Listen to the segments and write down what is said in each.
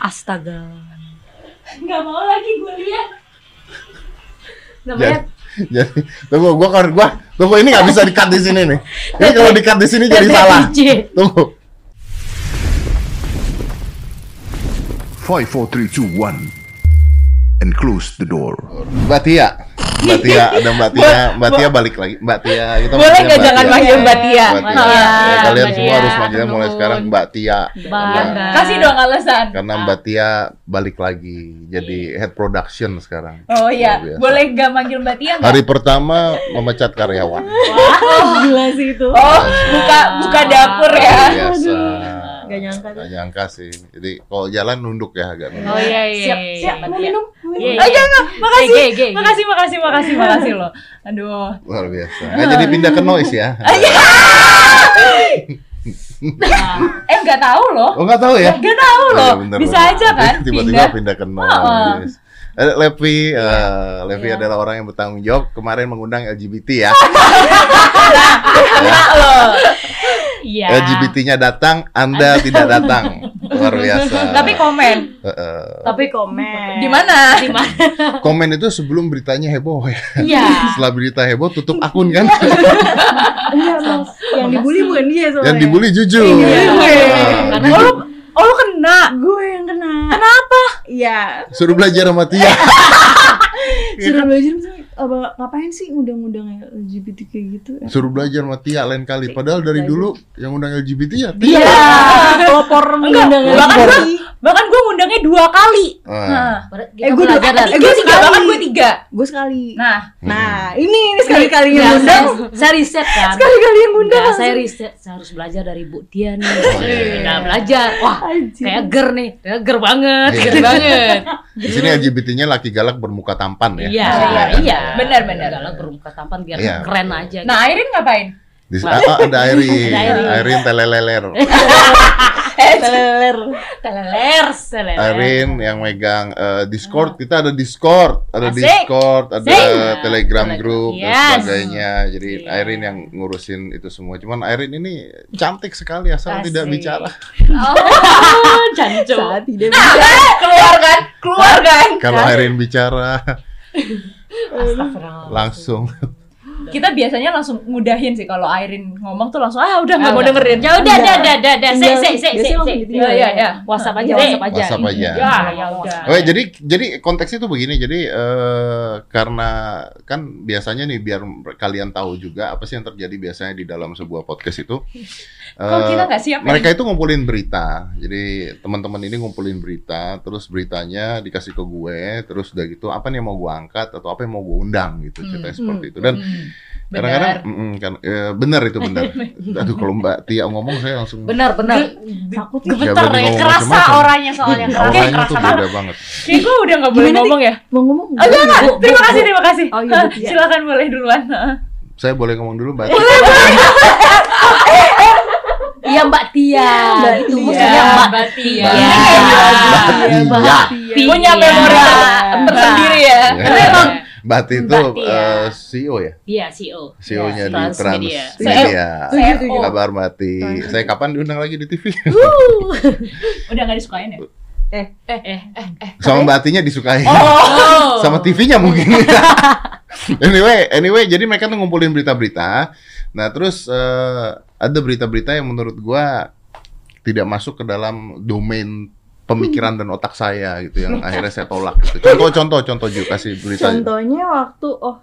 Astaga. Nggak mau lagi gue lihat. Namanya Jadi tunggu gua kan gua tunggu ini nggak bisa di-cut di sini nih. Ini kalau di-cut di sini jadi salah. Tunggu. Five, four, three, two, one, and close the door. Mbak Tia. Mbak Tia, ada Mbak Tia, Mbak Tia balik lagi. Mbak Tia, kita Boleh Mbak jangan manggil Mbak Tia? Mbak Tia. Iya, Ya, kalian Mbak semua Tia. harus manggilnya mulai sekarang Mbak Tia. Kasih dong alasan. Karena Mbak Tia balik lagi jadi head production sekarang. Oh iya, boleh nggak manggil Mbak Tia? Hari pertama memecat karyawan. Gila sih itu. Oh, buka buka dapur ya. Biasa. Gak nyangka. Gak nyangka sih. Jadi kalau jalan nunduk ya agak nunduk. Oh iya iya. Siap, iya, siap. Mbak Mau minum? Iya, minum? iya. Ah, jangan. Makasih. Ge, ge, ge. Makasih, makasih, makasih, makasih loh. Aduh. Luar biasa. Nggak jadi pindah ke noise ya. Eh nggak tahu loh. Oh nggak tahu ya? Nggak tahu Oh, loh. iya, bener, Bisa bener. aja kan Tiba-tiba pindah. pindah ke noise. Eh, Levi, eh, Levi Iya. adalah orang yang bertanggung jawab. Kemarin mengundang LGBT ya. Kena loh. Iya. LGBT-nya datang, Anda tidak datang. Luar biasa. Tapi komen. Heeh. Tapi komen. Di mana? Di mana? komen itu sebelum beritanya heboh ya. Iya. Setelah berita heboh tutup akun kan. Enggak, Bang. Yang dibully bukan dia soalnya. yang dibully jujur. Iya. Ah, Karena Oh lu, oh lu kena. gue yang kena. Kenapa? Iya. Suruh belajar sama Tia. Suruh belajar misalnya, apa ngapain sih ngundang-ngundang LGBT kayak gitu? Suruh belajar sama Tia lain kali. Padahal dari dulu yang undang LGBT ya Tia. Iya. Pelopor ngundang bahkan LGBT. bahkan gue ngundangnya dua kali. Ah. Nah, Eh, gue dua- dari eh, gue tiga, sekali. bahkan gue tiga. Gue sekali. Nah, Nah, ini ini sekali-kali Nggak, yang ngundang. saya, saya riset kan Sekali-kali yang ngundang. Nggak, saya riset saya harus belajar dari Bu Tia nih nggak belajar wah. Kayak ger nih kayak ger banget Iya. ger banget Di sini LGBT-nya laki galak bermuka tampan ya. iya Maksudnya. iya Benar, benar. Galak bermuka tampan biar Iya. keren aja nah Airin ngapain? Di, ah, ada Airin. Ada Airin. Airin teleleler. Teleler. teleler teleler Airin yang megang eh, Discord. Kita ada Discord, ada Asik. Discord, ada Asik. Telegram Telegram. group dan Yes. sebagainya. Jadi. Airin yang ngurusin itu semua. Cuman Airin ini cantik sekali asal tidak Asik. bicara. oh jancu Saat tidak keluar kan? Keluar kan? Kalau Airin bicara Astagfirullah. langsung. Kita biasanya langsung ngudahin sih kalau Airin ngomong tuh langsung ah udah nggak Ah, mau udah. dengerin. ya udah udah udah udah udah say say biasanya say langsung say ditinggal. Ya, ya, ya. WhatsApp aja Eh, WhatsApp aja WhatsApp aja. Ya, ya udah. Oke, jadi jadi konteksnya tuh begini. Jadi eh, karena kan biasanya nih biar kalian tahu juga apa sih yang terjadi biasanya di dalam sebuah podcast itu. Eh, kita nggak siap ya? mereka itu ngumpulin berita. Jadi teman-teman ini ngumpulin berita, terus beritanya dikasih ke gue, terus udah gitu apa nih yang mau gue angkat atau apa yang mau gue undang gitu ceritanya seperti itu. Dan Hmm, kadang-kadang benar. mm, kan eh, benar itu benar. Aduh kalau Mbak Tia ngomong saya langsung benar benar takut gemetar berani ya kerasa macam-macam. orangnya soalnya kerasa auranya kerasa tuh banget beda banget. Kayak gue udah nggak boleh Gimana, ngomong ya. mau ngomong? Oh, enggak, enggak. Bu, Terima kasih, terima kasih. Oh, iya, Tia. Silakan boleh duluan. Saya boleh ngomong dulu Mbak. Iya Mbak Tia, Mbak itu Tia. maksudnya Mbak Tia. Mbak Iya. Tia. Mbak Tia. Tia. Punya memori ter- tersendiri ya. Karena emang Mbak Tia itu Mbak Tia. eh, CEO ya? Iya CEO. CEO-nya di Transmedia. Transmedia. Gitu, gitu. Kabar Mbak Tia. Saya kapan diundang lagi di TV? Udah nggak disukain ya? Eh eh eh eh. Sama Mbak Tia disukai. Oh. Sama TV-nya mungkin. anyway, anyway, jadi mereka tuh ngumpulin berita-berita. Nah, terus eh, ada berita-berita yang menurut gua tidak masuk ke dalam domain pemikiran dan otak saya gitu yang akhirnya saya tolak gitu. Contoh-contoh, contoh juga kasih berita. Contohnya waktu oh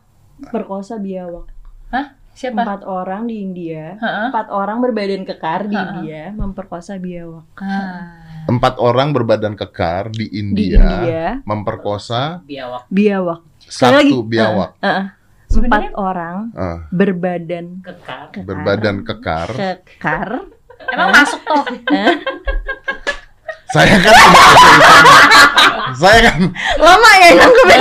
perkosa biawak Hah? Siapa? empat orang di India Heeh. empat orang berbadan kekar di Ha-ha. India memperkosa biawak Ah. Empat orang berbadan kekar di di India, India memperkosa Biawak. biawak Sekali lagi. satu biawak. Heeh. empat Sebenarnya orang Ah, berbadan Kekar. kekar berbadan kekar. kekar emang masuk tuh. Saya kan tidak. Saya kan lama ya nangkepin.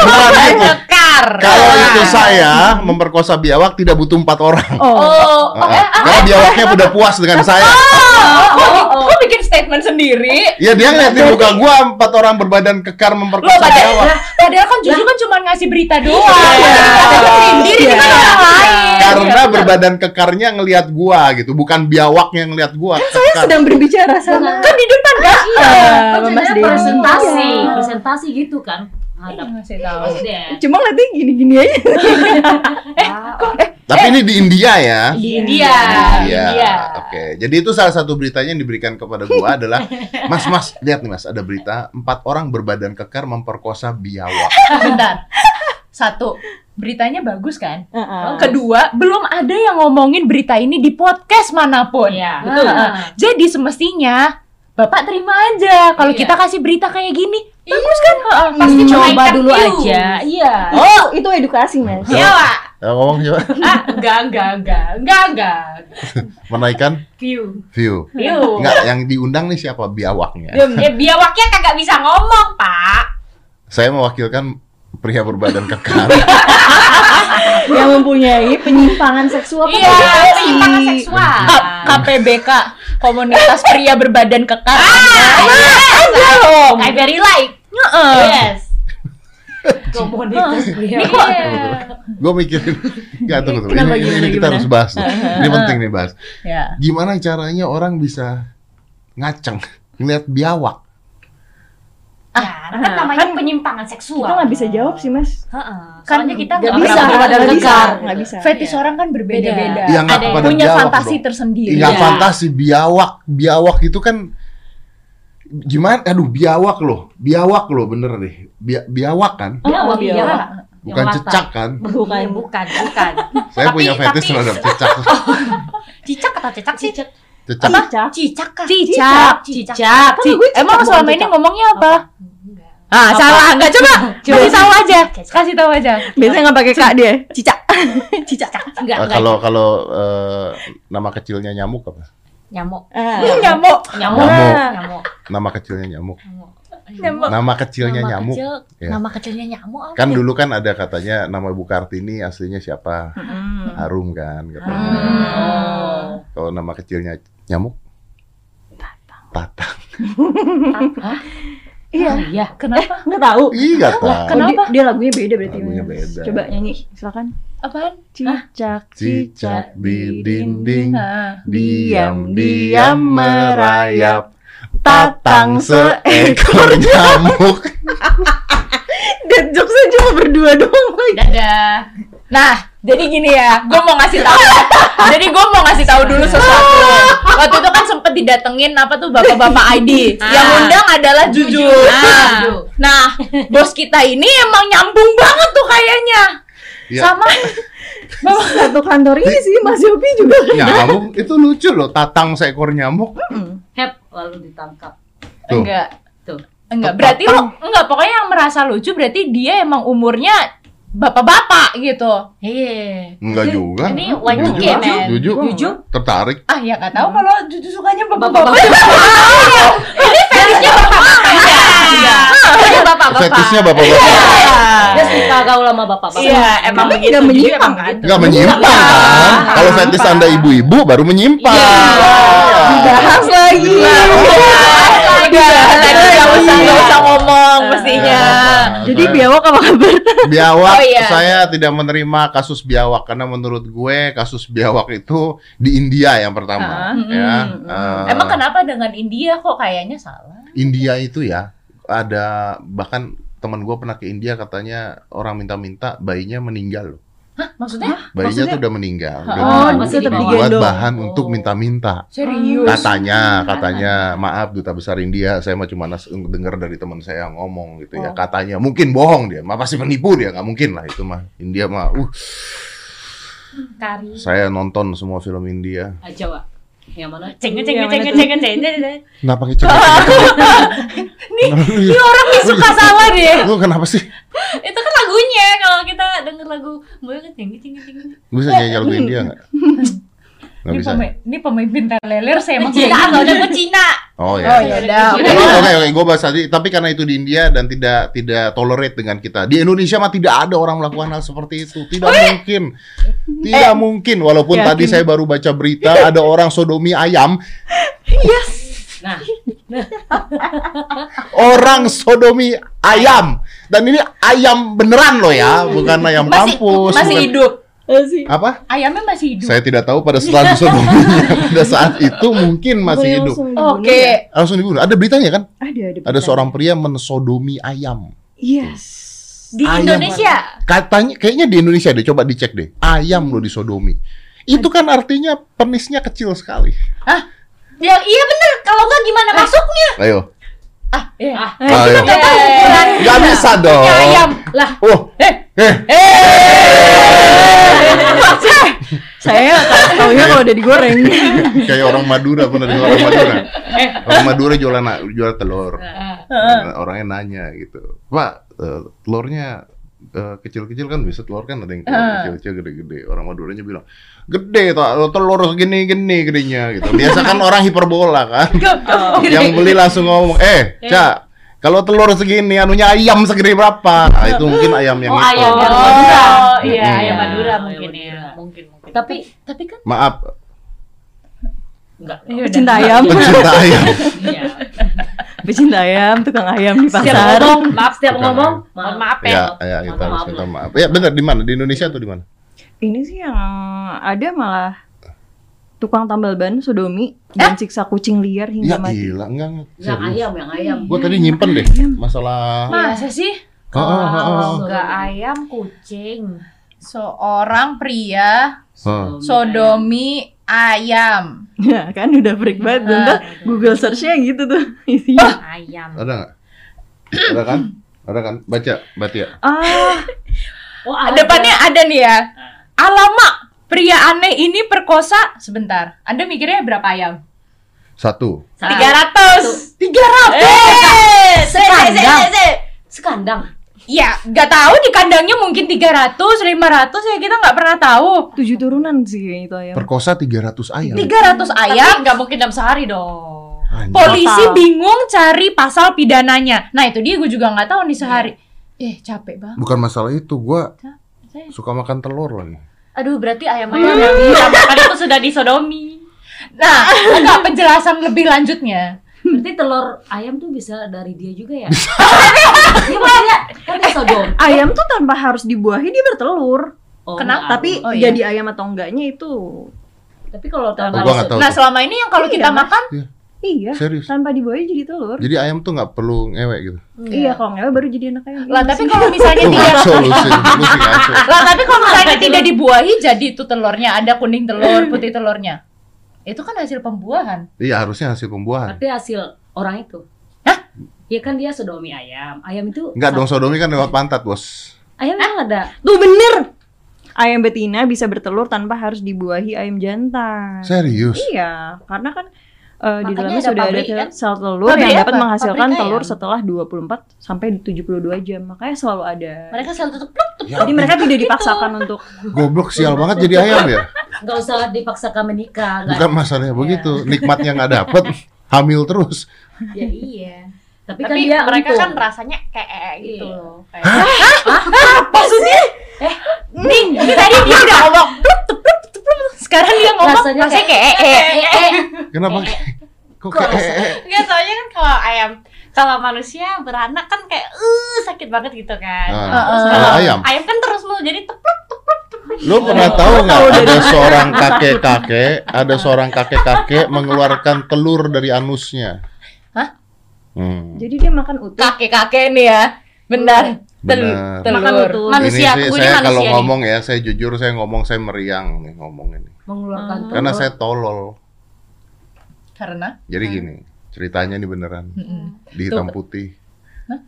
Kekar. Kalau itu saya memperkosa biawak tidak butuh empat orang. oh Oh, Ah, ah. Karena biawaknya udah puas dengan saya. oh, oh, oh, bikin statement sendiri. Ya dia ngeliatin muka gua empat orang berbadan kekar memperkosa padahal, biawak. padahal kan Juju kan cuma ngasih berita doang. Iya. Katanya sendiri Iya. kan orang lain. Karena berbadan kekarnya ngelihat gua gitu, bukan biawak yang ngelihat gua. Saya kekar. sedang berbicara sama Kan di depan kan? Iya, Ah, kan ceritanya Denny. presentasi, Iya. presentasi gitu kan. Hadap. Cuma ngeliatnya gini-gini aja. Tapi ini di India ya. Di India. Iya. India. Oke. Jadi itu salah satu beritanya yang diberikan kepada gua adalah Mas Mas, lihat nih Mas, ada berita empat orang berbadan kekar memperkosa biawak. Bentar. Satu, beritanya bagus kan? Heeh. Kedua, belum ada yang ngomongin berita ini di podcast mana pun. Iya. Betul. Ah. Jadi semestinya Bapak terima aja kalau Iya. kita kasih berita kayak gini. Bagus kan? Heeh. Pasti Hmm. coba dulu views. aja. Iya. Oh, itu edukasi, Mas. Iya, Pak. Ya, ngomong coba. Ah, enggak, enggak, enggak. Enggak, enggak. Menaikkan View. view. View. Enggak, yang diundang nih siapa biawaknya? Ya, biawaknya kagak bisa ngomong, Pak. Saya mewakilkan pria berbadan kekar. Yang mempunyai penyimpangan seksual Iya, penyimpangan seksual. KPBK, Komunitas Pria Berbadan Kekar. Oh, I very like. Heeh. Yes. Komunitas pria. Iya. Gue mikirin, nggak tunggu tunggu. Ini, ini, gimana, ini kita gimana? harus bahas. Loh. Ini penting nih bahas. Ya. Gimana caranya orang bisa ngaceng ngeliat biawak? Ah, kan namanya penyimpangan seksual. Kita nggak bisa jawab sih, Mas. Heeh. Kan Soalnya kita Nggak bisa, nggak bisa, kekar. nggak bisa. Fetish Iya. orang kan berbeda-beda. Ya Ada yang Punya fantasi dong. tersendiri. Nggak Iya. fantasi biawak, biawak itu kan gimana? Aduh biawak loh, biawak loh bener deh. Bia- biawak kan, Biawak, Oh, biawak. biawak. bukan cecak kan? Bukan. Bukan, bukan. Saya Tapi- punya fetish tapi- terhadap cecak. Cicak atau cecak sih? Cicak. Cicak kah? Cicak. Cicak. Ci- gue cicak Emang selama ini cicak. ngomongnya apa? Ah, salah. Enggak coba. Kasih tahu aja. Kasih tahu aja. Biasanya nggak pakai kak dia. Cicak. Cicak. Enggak, Eh, enggak. kalau kalau eh, nama kecilnya nyamuk apa? nyamuk. Ah. Nyamuk. Nyamuk. Nyamuk. Nyamuk. Nama kecilnya nyamuk. Nyamuk. Nama kecilnya Nama nyamuk. kecil, Ya. Nama kecilnya nyamuk apa? Kan ya? dulu kan ada katanya nama Ibu Kartini aslinya siapa? Hmm. Harum kan katanya. Hmm. Kalau nama kecilnya nyamuk? Tatang. Iya. Oh, iya. Kenapa? Nggak tahu. Ih, nggak tahu. Kenapa? Dia, dia lagunya beda berarti. Lagunya beda. Coba nyanyi, silakan. Apaan? Cicak, Cicak di dinding, diam-diam merayap. Tatang seekor nyamuk. Dan jokesnya cuma berdua doang lagi. Dadah. Nah, jadi gini ya, gue mau ngasih tahu. jadi gue mau ngasih tahu dulu sesuatu. Waktu itu kan sempet didatengin apa tuh bapak-bapak ID. Ah. Yang undang adalah Juju. Nah, Juju. nah, bos kita ini emang nyambung banget tuh kayaknya. Ya, Sama bapak Satu kantor ini sih Mas Yopi juga. nyamuk itu lucu loh. Tatang seekor nyamuk. Hep, lalu ditangkap. Tuh. enggak. Tuh. Enggak, berarti lo enggak pokoknya yang merasa lucu berarti dia emang umurnya bapak-bapak gitu. Iya. Enggak juga. Ini Jujur, Y2K, men. Jujur. Jujur. Tertarik. Ah, ya nggak tahu kalau Juju sukanya Bapak-bapak. Ini fetishnya bapak-bapak. Iya. Ini bapak-bapak. Fetishnya bapak-bapak. Dia suka gaul sama bapak-bapak. Iya, emang Tapi begitu. nggak Juju menyimpang, kan? gitu. Enggak menyimpang kan? Kalau fetish Anda ibu-ibu baru menyimpang. Iya. Dibahas lagi. Udah, tadi nggak usah nggak usah ngomong mestinya. Jadi biawak apa kabar? Biawak, Oh, iya. saya tidak menerima kasus biawak karena menurut gue kasus biawak itu di India yang pertama, Ah, ya. Eh, Emang kenapa dengan India kok kayaknya salah? India itu ya ada bahkan teman gue pernah ke India katanya orang minta-minta bayinya meninggal loh. Maksudnya? Bayinya tuh udah meninggal, udah Oh, masih tetap dibawa. buat digendong. bahan untuk minta-minta. Serius? Katanya, katanya, maaf duta besar India, saya mah cuma nas- dengar dari teman saya yang ngomong gitu ya. Oh. Katanya mungkin bohong dia, mah pasti penipu dia, nggak mungkin lah itu mah. India mah, uh, Kari. saya nonton semua film India. Jawa. Yang mana? Ceng ceng ceng tuh? ceng ceng ceng. Kenapa kecil? Nih, ini orang nih suka salah deh. Lu kenapa sih? Itu kan lagunya kalau kita denger lagu Boy kan ceng ceng ceng. Bisa nyanyi lagu India nggak? Nggak Ini, bisa. pemain, ini pemimpin teleler saya emang Cina, gitu. udah Cina. Oh Oh ya. ya udah. Oke, oke, gue bahas tadi. Tapi karena itu di India dan tidak tidak tolerate dengan kita. Di Indonesia mah tidak ada orang melakukan hal seperti itu. Tidak mungkin, tidak mungkin. Walaupun Yakin. tadi saya baru baca berita ada orang sodomi ayam. Nah, Orang sodomi ayam. Dan ini ayam beneran loh ya, bukan ayam Masih kampus. masih bukan- hidup. Asik. Apa? Ayamnya masih hidup. Saya tidak tahu pada setelah disodominya. pada saat itu mungkin masih hidup. Oke. ya? Langsung dibunuh. Ada beritanya kan? Ada ada. Ada seorang pria mensodomi ayam. Yes. Di Ayam. Indonesia. Katanya kayaknya di Indonesia deh, coba dicek deh. Ayam lo disodomi. Itu kan artinya penisnya kecil sekali. Ya iya bener. Kalau nggak gimana masuknya? Ayo. Ah, iya. ah, Ayo. Nggak tahu ukuran Gak bisa dong. ayam. lah, Oh, Eh, eh, Saya taunya kalau udah digoreng. kayak orang Madura pernah dengar orang Madura. Orang Madura jualan jual telur. Nah, orangnya nanya gitu, Pak, eh, telurnya eh, kecil-kecil kan bisa telur kan ada yang kecil-kecil gede-gede. Orang Maduranya bilang, gede tak telur segini-gini gedenya gitu. Biasa kan orang hiperbola kan. yang beli langsung ngomong, eh, Cak, kalau telur segini, anunya ayam segede berapa? Nah, itu mungkin ayam yang Oh, itu. ayam yang Oh, Madura. iya, Mm-mm. ayam Madura mungkin ya. Tapi tapi kan Maaf, enggak. Pecinta ayam. pecinta ayam. Iya. Pecinta ayam, tukang ayam di Setiap pasar. ngomong, maaf setiap Bukan, ngomong, Mohon maaf. maaf ya. Ya, ya, kita Maaf, harus maaf minta maaf. Ya, benar di mana? Di Indonesia atau di mana? Ini sih yang ada malah tukang tambal ban sodomi dan siksa kucing liar hingga Ya mati. gila, enggak. enggak. Yang ayam, yang ayam. Gua tadi nyimpen deh masalah Masa sih? Ah, ah, ah. Kalau nggak ayam kucing. Seorang pria Ah. sodomi ayam. Ya kan udah freak banget. Ah. Ntar Google search-nya gitu tuh isinya. Ayam. Ada nggak? Ada kan? Ada kan? Baca, baca ya. Ah, Oh, ada. Depannya ada nih ya. Alamak, pria aneh ini perkosa. Sebentar. Anda mikirnya berapa ayam? Satu. Tiga ratus. Tiga ratus. Sekandang. Sekandang. Ya, nggak tahu di kandangnya mungkin 300, 500 ya kita nggak pernah tahu. tujuh turunan sih kayaknya itu ayam. Perkosa 300 ayam. 300 ayam, nggak mungkin dalam sehari dong. Anjir. polisi Total. bingung cari pasal pidananya. Nah itu dia gue juga nggak tahu nih sehari. Eh capek banget. Bukan masalah itu, gua Capek. suka makan telur lagi. Aduh, berarti ayam-ayam yang kita makan itu sudah disodomi. Nah, enggak penjelasan lebih lanjutnya. Berarti telur ayam tuh bisa dari dia juga ya? Iya maksudnya kan dia sodom. Ayam tuh tanpa harus dibuahi dia bertelur. Oh, Kenapa? enggak. Tapi Oh, iya. jadi ayam atau enggaknya itu tapi kalau Oh, tanpa tahu. Nah selama ini yang kalau Iya, kita Mas. makan, iya. Serius. Tanpa dibuahi jadi telur. Jadi ayam tuh nggak perlu ngewek gitu. Iya, kalau nggak baru jadi anak ayam. lah tapi kalau misalnya Lu tidak lah tapi kalau misalnya tidak dibuahi jadi itu telurnya ada kuning telur, putih telurnya. Itu kan hasil pembuahan. Iya, harusnya hasil pembuahan. berarti hasil orang itu. Hah? Ya kan dia sodomi ayam. Ayam itu Enggak dong, sodomi kan lewat pantat, Bos. Ayam emang ada. Tuh bener. Ayam betina bisa bertelur tanpa harus dibuahi ayam jantan. Serius? Iya, karena kan eh, di dalamnya ada sudah ada pabrik, sel, kan? sel telur Pabrik yang dapat apa? menghasilkan Pabrik telur ayam. setelah 24 sampai 72 jam. Makanya selalu ada. Mereka selalu tutup pluk, tutup. Ya, Jadi mereka tidak dipaksakan untuk goblok sial banget jadi ayam ya. Nggak usah dipaksakan menikah. Bukan masalahnya begitu, nikmatnya nggak dapet, hamil terus. Ya iya. Tapi, Tapi kan dia mereka untung. kan rasanya kayak gitu Iya. loh. Kayak- maksudnya Nih, ini tadi dia udah ngomong plup, tup, plup, tup, plup. Sekarang dia ngomong Rasanya rasanya, kayak- kayak eh, Eh, eh. Kenapa? Kok kayak eh, eh? Enggak soalnya kan kalau ayam kalau manusia beranak kan kayak uh sakit banget gitu kan. Ah, Heeh. kalau ayam. Ayam kan terus mau jadi tepluk tepluk tepluk. Lu pernah tahu nggak ada seorang kakek-kakek, ada seorang kakek-kakek mengeluarkan telur dari anusnya? Hah? Hmm. jadi dia makan utuh. kakek-kakek nih ya. Benar. Benar. telur. Makan utuh. Manusia, ini sih ini saya manusia kalau nih. ngomong ya, saya jujur saya ngomong saya meriang nih ngomong ini. mengeluarkan telur. Karena saya tolol. Karena Jadi gini, ceritanya ini beneran. Di hitam putih,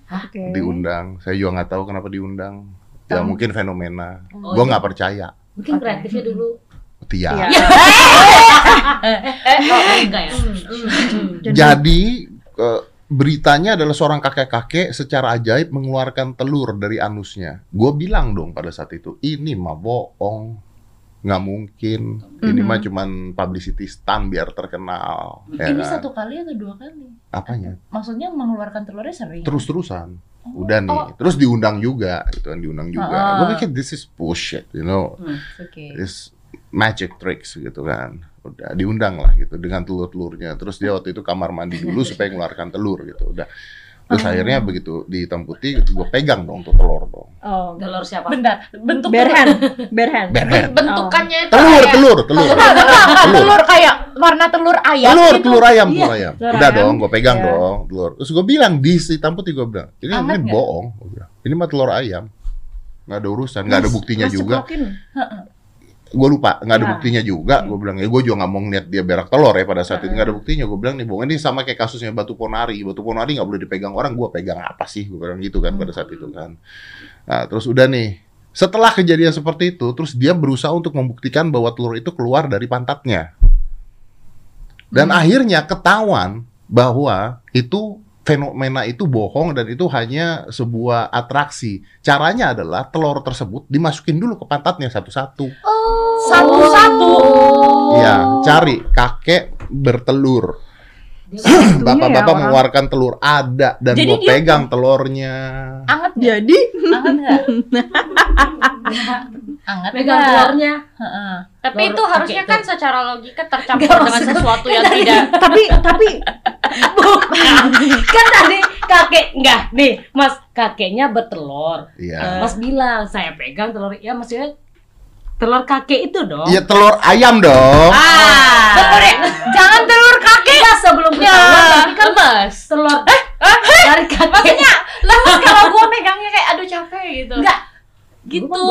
Oke. diundang. Saya juga nggak tahu kenapa diundang. Ya mungkin fenomena. Oh, Gua iya. nggak percaya. mungkin kreatifnya dulu. Tia. Iya. Oh, enggak ya. Jadi eh, beritanya adalah seorang kakek-kakek secara ajaib mengeluarkan telur dari anusnya. Gue bilang dong pada saat itu, ini mah bohong, nggak mungkin. Ini mah cuman publicity stunt biar terkenal. ya ini kan? satu kali atau dua kali? Apanya? Maksudnya mengeluarkan telurnya sering. Terus-terusan. Udah nih, terus diundang juga, gitu kan diundang juga. Ah. Gue pikir this is bullshit, you know, Oke. this magic tricks gitu kan. Udah diundang lah gitu dengan telur-telurnya terus dia waktu itu kamar mandi dulu supaya mengeluarkan telur gitu udah terus akhirnya begitu di hitam putih gue pegang dong tuh telur dong Oh. Telur siapa? Bentar, bentuk Bare hand, bare hand. Bare hand. bentukannya itu telur kayak- telur telur enggak, Telur. telur kayak warna telur ayam telur gitu. telur ayam Iya, telur ayam telur udah ayam. dong gue pegang Iya. dong telur terus gue bilang di hitam putih gue bilang ini Anget ini nggak? bohong Gua bilang. ini mah telur ayam nggak ada urusan nggak ada buktinya Mas juga ceplokin. Gue lupa nggak ada Ya. buktinya juga gue bilang ya gue juga nggak mau ngeliat dia berak telur ya pada saat itu nggak ada buktinya. Gue bilang nih bohong ini sama kayak kasusnya batu ponari. Batu ponari nggak boleh dipegang orang gue pegang apa sih? Gue bilang gitu kan pada saat itu kan. Nah terus udah nih setelah kejadian seperti itu terus dia berusaha untuk membuktikan bahwa telur itu keluar dari pantatnya. Dan akhirnya ketahuan bahwa itu fenomena itu bohong dan itu hanya sebuah atraksi. Caranya adalah telur tersebut dimasukin dulu ke pantatnya satu-satu. Satu-satu. Iya, cari kakek bertelur. Segitunya Bapak-bapak ya mengeluarkan telur ada dan Jadi gua dia- pegang telurnya. Anget? Jadi Anget nggak? Anget Pegang telurnya. Heeh. Tapi itu harusnya kan secara logika tercampur dengan sesuatu yang tidak tapi tapi kan tadi kakek enggak nih mas kakeknya bertelur Iya. mas bilang saya pegang telur ya maksudnya telur kakek itu dong Iya telur ayam dong. Ah. Telur ya? Jangan telur kakek. Iya, sebelum Ya, ketahuan tapi kan lemes. telur dari kakek Maksudnya lemes kalau gua megangnya kayak aduh capek gitu. enggak gitu.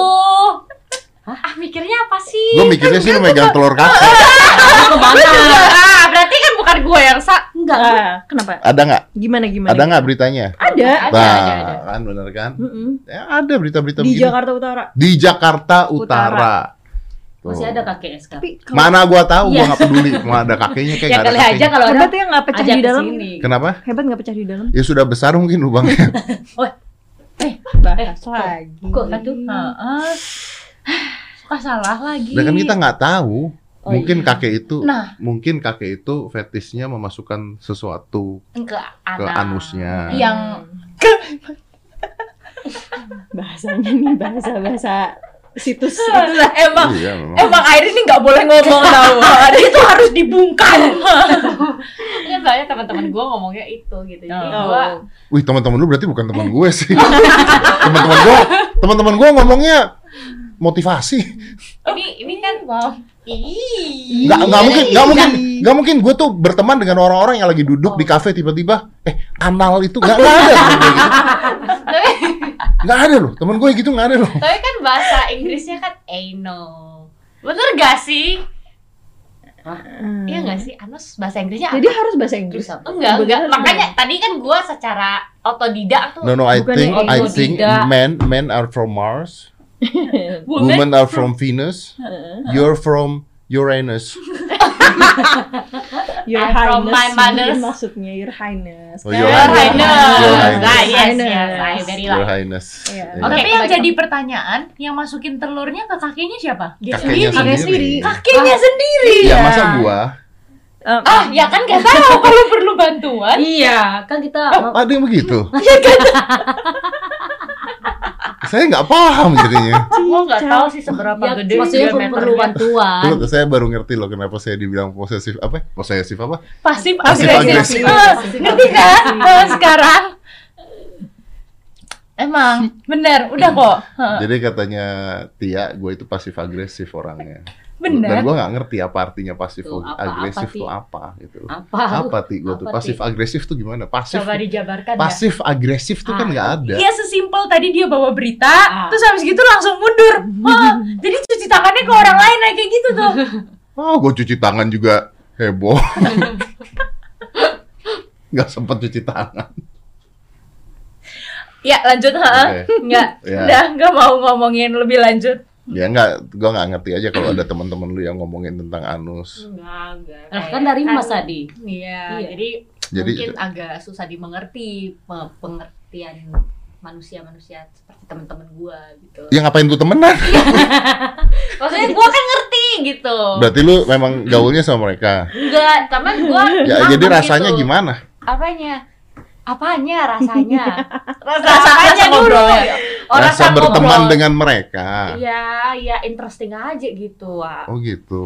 Ah mikirnya apa sih? Gue mikirnya sih lu megang telur kakek. ke mana Ah, berarti kan bukan gua yang sa. enggak ah, kenapa? Ada nggak? Gimana gimana? Ada nggak beritanya? Ada. Ada, nah, ada, ada. kan bener kan? Mm-mm. Ya, ada berita-berita Di begini. Jakarta Utara. Di Jakarta Utara. Tuh. masih ada kakeknya sekarang Tapi kalau Mana gua tahu, Iya. gua nggak peduli. Mau ada kakeknya kayak ya ada kali aja kakeknya. kalau ada hebat ya nggak pecah di dalam. sini. Kenapa? Hebat nggak pecah di dalam? Ya sudah besar mungkin lubangnya. Bahas lagi. kok aduh Heeh. Suka salah lagi. Dan kan kita nggak tahu. Oh, mungkin iya. kakek itu, Nah. mungkin kakek itu fetisnya memasukkan sesuatu Ke ke anusnya. yang bahasanya nih bahasa bahasa situs Itulah, emang Iya, memang. emang air ini nggak boleh ngomong tahu. itu harus dibungkam. Ini soalnya teman-teman gua ngomongnya itu gitu. Jadi Oh. gua Wih, teman-teman lu berarti bukan teman gue sih. teman-teman gue, teman-teman gue ngomongnya motivasi. ini ini kan Wow. Nggak nggak mungkin, nggak mungkin, Iya. nggak mungkin gue tuh berteman dengan orang-orang yang lagi duduk di kafe tiba-tiba, eh anal itu nggak nggak ada gue gitu. Tapi Nggak ada loh, temen gue gitu nggak ada loh. tapi kan bahasa Inggrisnya kan anal. Bener gak sih? Iya gak sih? Anus bahasa Inggrisnya jadi harus bahasa Inggris apa? Enggak, enggak. Makanya tadi kan gua secara otodidak tuh No no, I Bukan think I think men men are from Mars, women are from Venus, you're from Uranus. Your I'm from Highness my mother's- maksudnya Your Highness Oh, Your Your Highness. Your Ah, Highness. yes, yes. I very Your. Highness. Iya. Iya. Oke. Tapi yang jadi pertanyaan, yang masukin telurnya ke kakeknya siapa? Kakeknya Kakek sendiri. sendiri. Kakeknya sendiri. Ya masa gua? Eh, Ah, ya kan gak tahu kalau perlu bantuan. iya kan kita Oh, ada yang begitu? Saya nggak paham jadinya. Gua nggak tahu sih seberapa ya, gede maksudnya perlu diameternya. bantuan Dulu saya baru ngerti loh kenapa saya dibilang posesif apa? Posesif apa? Pasif Pasif agresif. agresif. Ah, Ngerti kan? Sekarang Emang bener, udah kok. Heeh. Jadi katanya Tia, gue itu pasif agresif orangnya. Bener. Dan gue nggak ngerti apa artinya pasif Tuh, apa- agresif apa, tuh apa gitu. apa Apa ti gue tuh pasif agresif tuh gimana? Pasif Coba dijabarkan ya. pasif agresif tuh kan Ah, nggak ada. Iya sesimpel tadi dia bawa berita, Ah. terus habis gitu langsung mundur. Wah, jadi cuci tangannya ke orang lain kayak gitu tuh. Oh, gue cuci tangan juga heboh. Nggak sempet cuci tangan. Ya lanjut, ha? Oke. Nggak, Ya. udah nggak mau ngomongin lebih lanjut. Ya nggak, gue nggak ngerti aja kalau ada teman-teman lu yang ngomongin tentang anus. Enggak, enggak. Nah, Kayak- kan dari Mas Adi Iya, Iya. jadi, Jadi mungkin agak susah dimengerti pe- pengertian manusia-manusia seperti teman-teman gua gitu. ya ngapain gue temenan? Maksudnya gua kan ngerti gitu. Berarti lu memang gaulnya sama mereka. Enggak, teman gua Ya, jadi rasanya gitu. gimana? Apanya? Apanya rasanya? Rasa, Rasa- apanya rasa dulu. ngobrolnya. Orang rasa berteman ngobrol. dengan mereka. Ya, ya interesting aja gitu, Wak. Oh gitu.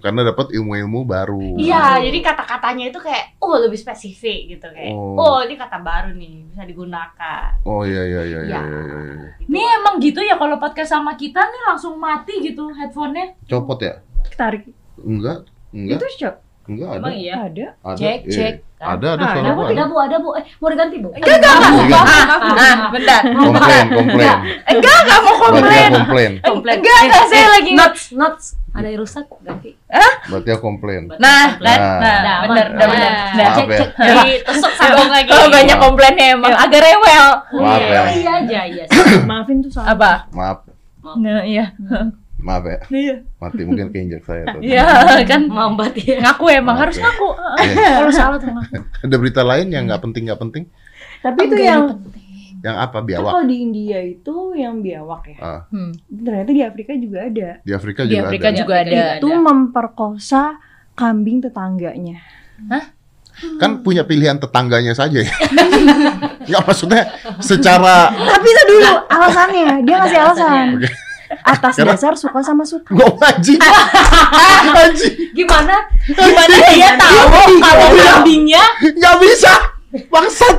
Karena dapat ilmu-ilmu baru. Iya, jadi kata-katanya itu kayak oh lebih spesifik gitu kayak. Oh. Oh, ini kata baru nih, bisa digunakan. Oh iya iya iya iya Ya. iya. iya, iya. Gitu. Nih emang gitu ya kalau podcast sama kita nih langsung mati gitu headphone-nya. Copot ya? Tarik. Enggak, enggak, Itu cok. Enggak ada. Emang iya. Ada. Ada. Cek, iya. cek. Ada ada Ah, suara Ada bu, ada. ada bu, ada bu. Eh, mau diganti bu? Enggak, enggak, Iya. enggak. Ah, bentar. Komplain, komplain. Enggak, enggak mau Berarti komplain. ya komplain. Komplain. Enggak, enggak, saya lagi nge- Notes, notes. Ada yang rusak, ganti. Berarti ya komplain. Nah, Nah. kan, nah, Nah. Nah. Nah, Maaf Cek, ya. cek. Jadi tusuk sambung lagi. Oh, banyak komplainnya emang agak rewel. Maaf ya. Iya aja, iya. Maafin tuh salah. Apa? Maaf. Nah, iya. Maaf ya. Iya. Mati mungkin keinjak saya tuh. Iya, kan Mambat ya. ngaku emang Maaf harus ya. ngaku. Iya. Kalau salah tuh ngaku. Ada berita lain yang nggak penting nggak penting? Tapi itu yang Yang apa kan biawak? kalau di India itu yang biawak ya. Ah, Hmm. Ternyata di Afrika juga ada. di Afrika Di juga Afrika ada. juga ada. Itu memperkosa kambing tetangganya. Kan punya pilihan tetangganya saja ya. Nggak maksudnya secara Tapi itu dulu alasannya. Dia ngasih alasan. Atas Karena- dasar suka sama suka. Nggak anjing. Anjing. Gimana? Gimana dia tahu kalau kambingnya Nggak bisa. Bangsat.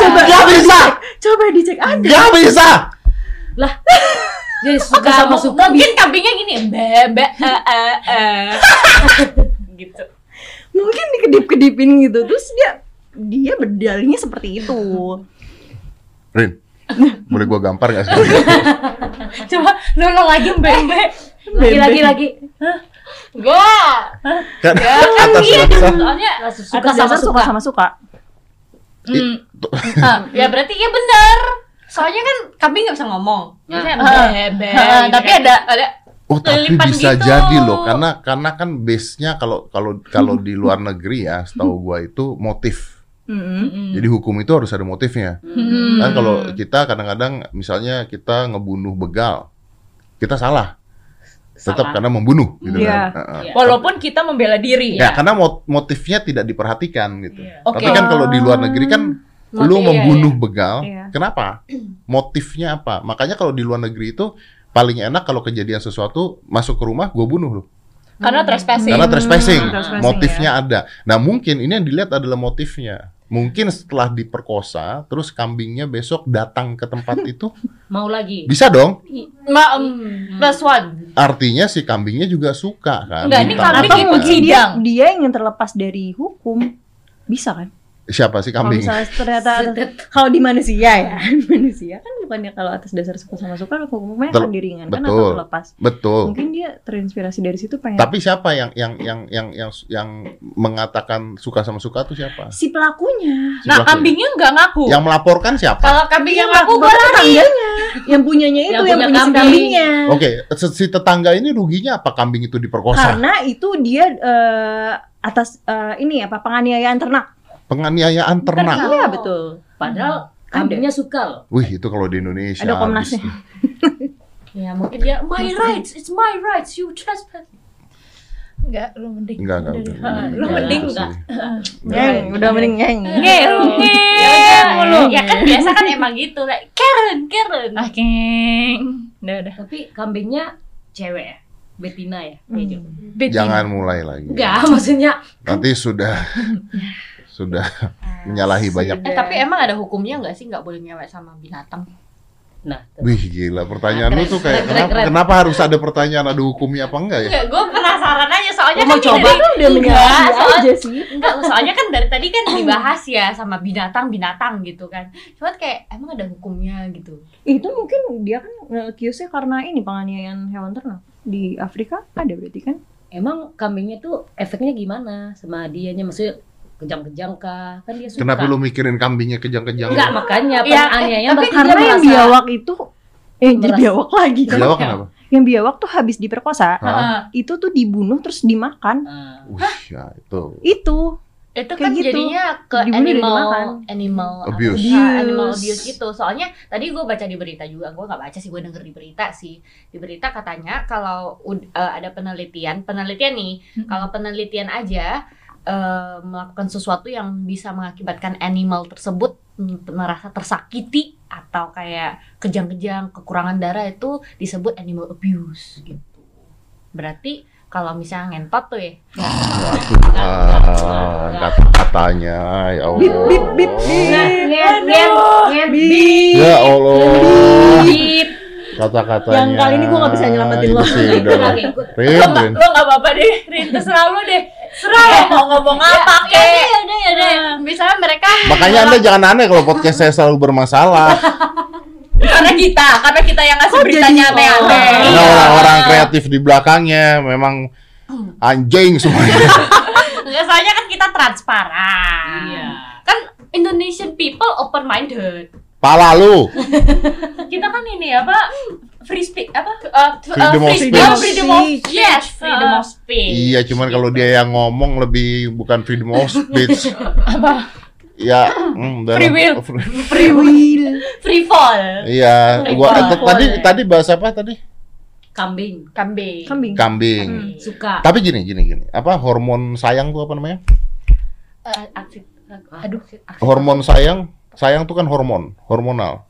Coba Nggak bisa. Coba dicek ada. Nggak bisa. Jadi suka sama suka mungkin kambingnya gini, bebe eh eh eh. gitu. Mungkin dikedip-kedipin gitu. Terus dia dia berdalihnya seperti itu. Rin, boleh gua gampar nggak sih? coba nolong lagi Mbembe. lagi lagi lagi. Gua Kan ya atas kan dasar. gitu. Soalnya suka Atas sama suka suka. sama suka. Hmm. Ah, ya berarti ya benar. Soalnya kan kambing nggak bisa ngomong. Biasanya Ah. bebe. Ah, gitu tapi kan. ada ada Oh tapi bisa gitu. jadi loh karena karena kan base-nya kalau kalau kalau di luar negeri ya setahu gua itu motif. Mm-mm. Jadi hukum itu harus ada motifnya. Hmm. Kan kalau kita kadang-kadang misalnya kita ngebunuh begal, kita salah. Tetap Salah. karena membunuh gitu Iya. kan. Heeh. Walaupun kita membela diri Ya, karena mot- motifnya tidak diperhatikan gitu. Oke. Tapi kan kalau di luar negeri kan lu Motif, iya, membunuh begal, Iya. kenapa? Motifnya apa? Makanya kalau di luar negeri itu paling enak kalau kejadian sesuatu masuk ke rumah gue bunuh lu. Karena trespassing. Karena trespassing, Hmm, trespassing, motifnya ada. Nah mungkin ini yang dilihat adalah motifnya. Mungkin setelah diperkosa, terus kambingnya besok datang ke tempat itu, Mau lagi. bisa dong. ma em, plus one. Artinya si kambingnya juga suka kan. Enggak, ini kambing mungkin dia dia ingin terlepas dari hukum. Bisa kan? Siapa sih Kalau kambing? misalnya ternyata kalau di manusia ya, di manusia kan bukannya kalau atas dasar suka sama suka hukumnya Betul. akan diringankan Betul. atau terlepas. Betul. Mungkin dia terinspirasi dari situ pengen Tapi siapa yang yang yang yang yang yang mengatakan suka sama suka tuh siapa? si pelakunya. Si Nah, pelakunya. kambingnya nggak ngaku. yang melaporkan siapa? Kalau kambing yang Iya, aku gua tetangganya. Yang punyanya itu Yang yang, punya punya si kambing. kambingnya. Oke, se- si tetangga ini ruginya apa kambing itu diperkosa? Karena itu dia eh, atas eh, ini apa penganiayaan ternak. Penganiayaan ternak. Iya betul. Padahal kambingnya suka loh. Wih, itu kalau di Indonesia. Ada komnasnya. Ya mungkin dia my rights, it's my rights, you trespass. Enggak, lu mending. Enggak, enggak. Udah udah. deh. Lu Enggak, mending enggak. Ngeng, udah mending ngeng. Ngeng, ngeng mulu. Ya kan biasa kan emang gitu, like Karen, Karen. Ah, keng. Udah, udah. Tapi kambingnya cewek ya. Betina ya. Hmm. Keju. Jangan mulai lagi. Enggak, maksudnya Nanti sudah sudah menyalahi banyak. Eh tapi emang ada hukumnya nggak sih nggak boleh ngewek sama binatang? nah Wih, gila pertanyaan lu tuh kayak kenapa, keren. kenapa harus ada pertanyaan ada hukumnya apa enggak ya? Enggak, gue penasaran aja soalnya Lu kan mau coba? dari- Udah Enggak, soal- aja sih. Enggak, soalnya kan dari tadi kan dibahas ya sama binatang-binatang gitu kan. Cuma kayak emang ada hukumnya gitu. Itu mungkin dia kan nge-accuse-nya karena ini penganiayaan hewan ternak. Di Afrika ada berarti kan? emang kambingnya tuh efeknya gimana sama dianya maksudnya kejang-kejang kah? Kan dia suka. Kenapa lu mikirin kambingnya kejang-kejang? Enggak, makanya Ya, penganiayanya eh, tapi Karena yang merasa- biawak itu eh jadi Merasa- biawak lagi kan? Biawak kenapa? Yang biawak tuh habis diperkosa, Hah? itu tuh dibunuh terus dimakan. Ah. Wih, ya itu. Itu Itu Kayak kan gitu. jadinya ke Dibunuh animal animal Abuse. sih? Ah, animal Abuse. abuse gitu. Soalnya tadi gue baca di berita juga, gue nggak baca sih, gue denger di berita sih. Di berita katanya kalau eh, ada penelitian, penelitian nih, kalau penelitian aja eh, melakukan sesuatu yang bisa mengakibatkan animal tersebut merasa tersakiti atau kayak kejang-kejang kekurangan darah itu disebut animal abuse gitu. Berarti kalau misalnya ngentot tuh ya, Ah, kata-katanya ya Allah. Bip bip bip Nah, bip. Ya Allah. bip. Kata-katanya. Yang kali ini gua nggak bisa nyelamatin itu lo. sih udah lah. Rin, Rin. lo nggak apa-apa deh, Rin terserah lo deh. Serah mau ngomong apa Ya, kek. ya udah ya udah. Misalnya mereka Makanya Anda jangan aneh kalau podcast saya selalu bermasalah. Karena kita, karena kita yang ngasih Kok beritanya aneh-aneh. Karena Iya. orang-orang kreatif di belakangnya memang anjing semuanya. Nggak, soalnya kan kita transparan. Iya. Kan Indonesian people open minded. Pala lu. Kita kan ini apa? Free speech apa? Uh, uh, Freedom of free speech. oh, freedom of Speech. yes, freedom of speech. Iya, cuman kalau dia yang ngomong lebih bukan freedom of speech. Apa? Ya, hmm, dalam- Free will. Free will. Free fall. Iya, gua Free eh, will. tadi tadi bahas apa tadi? Kambing. Kambing. Kambing. Kambing. Suka. Tapi gini, gini, gini. Apa hormon sayang tuh apa namanya? Uh, aduh, Hormon sayang, sayang tuh kan hormon, hormonal.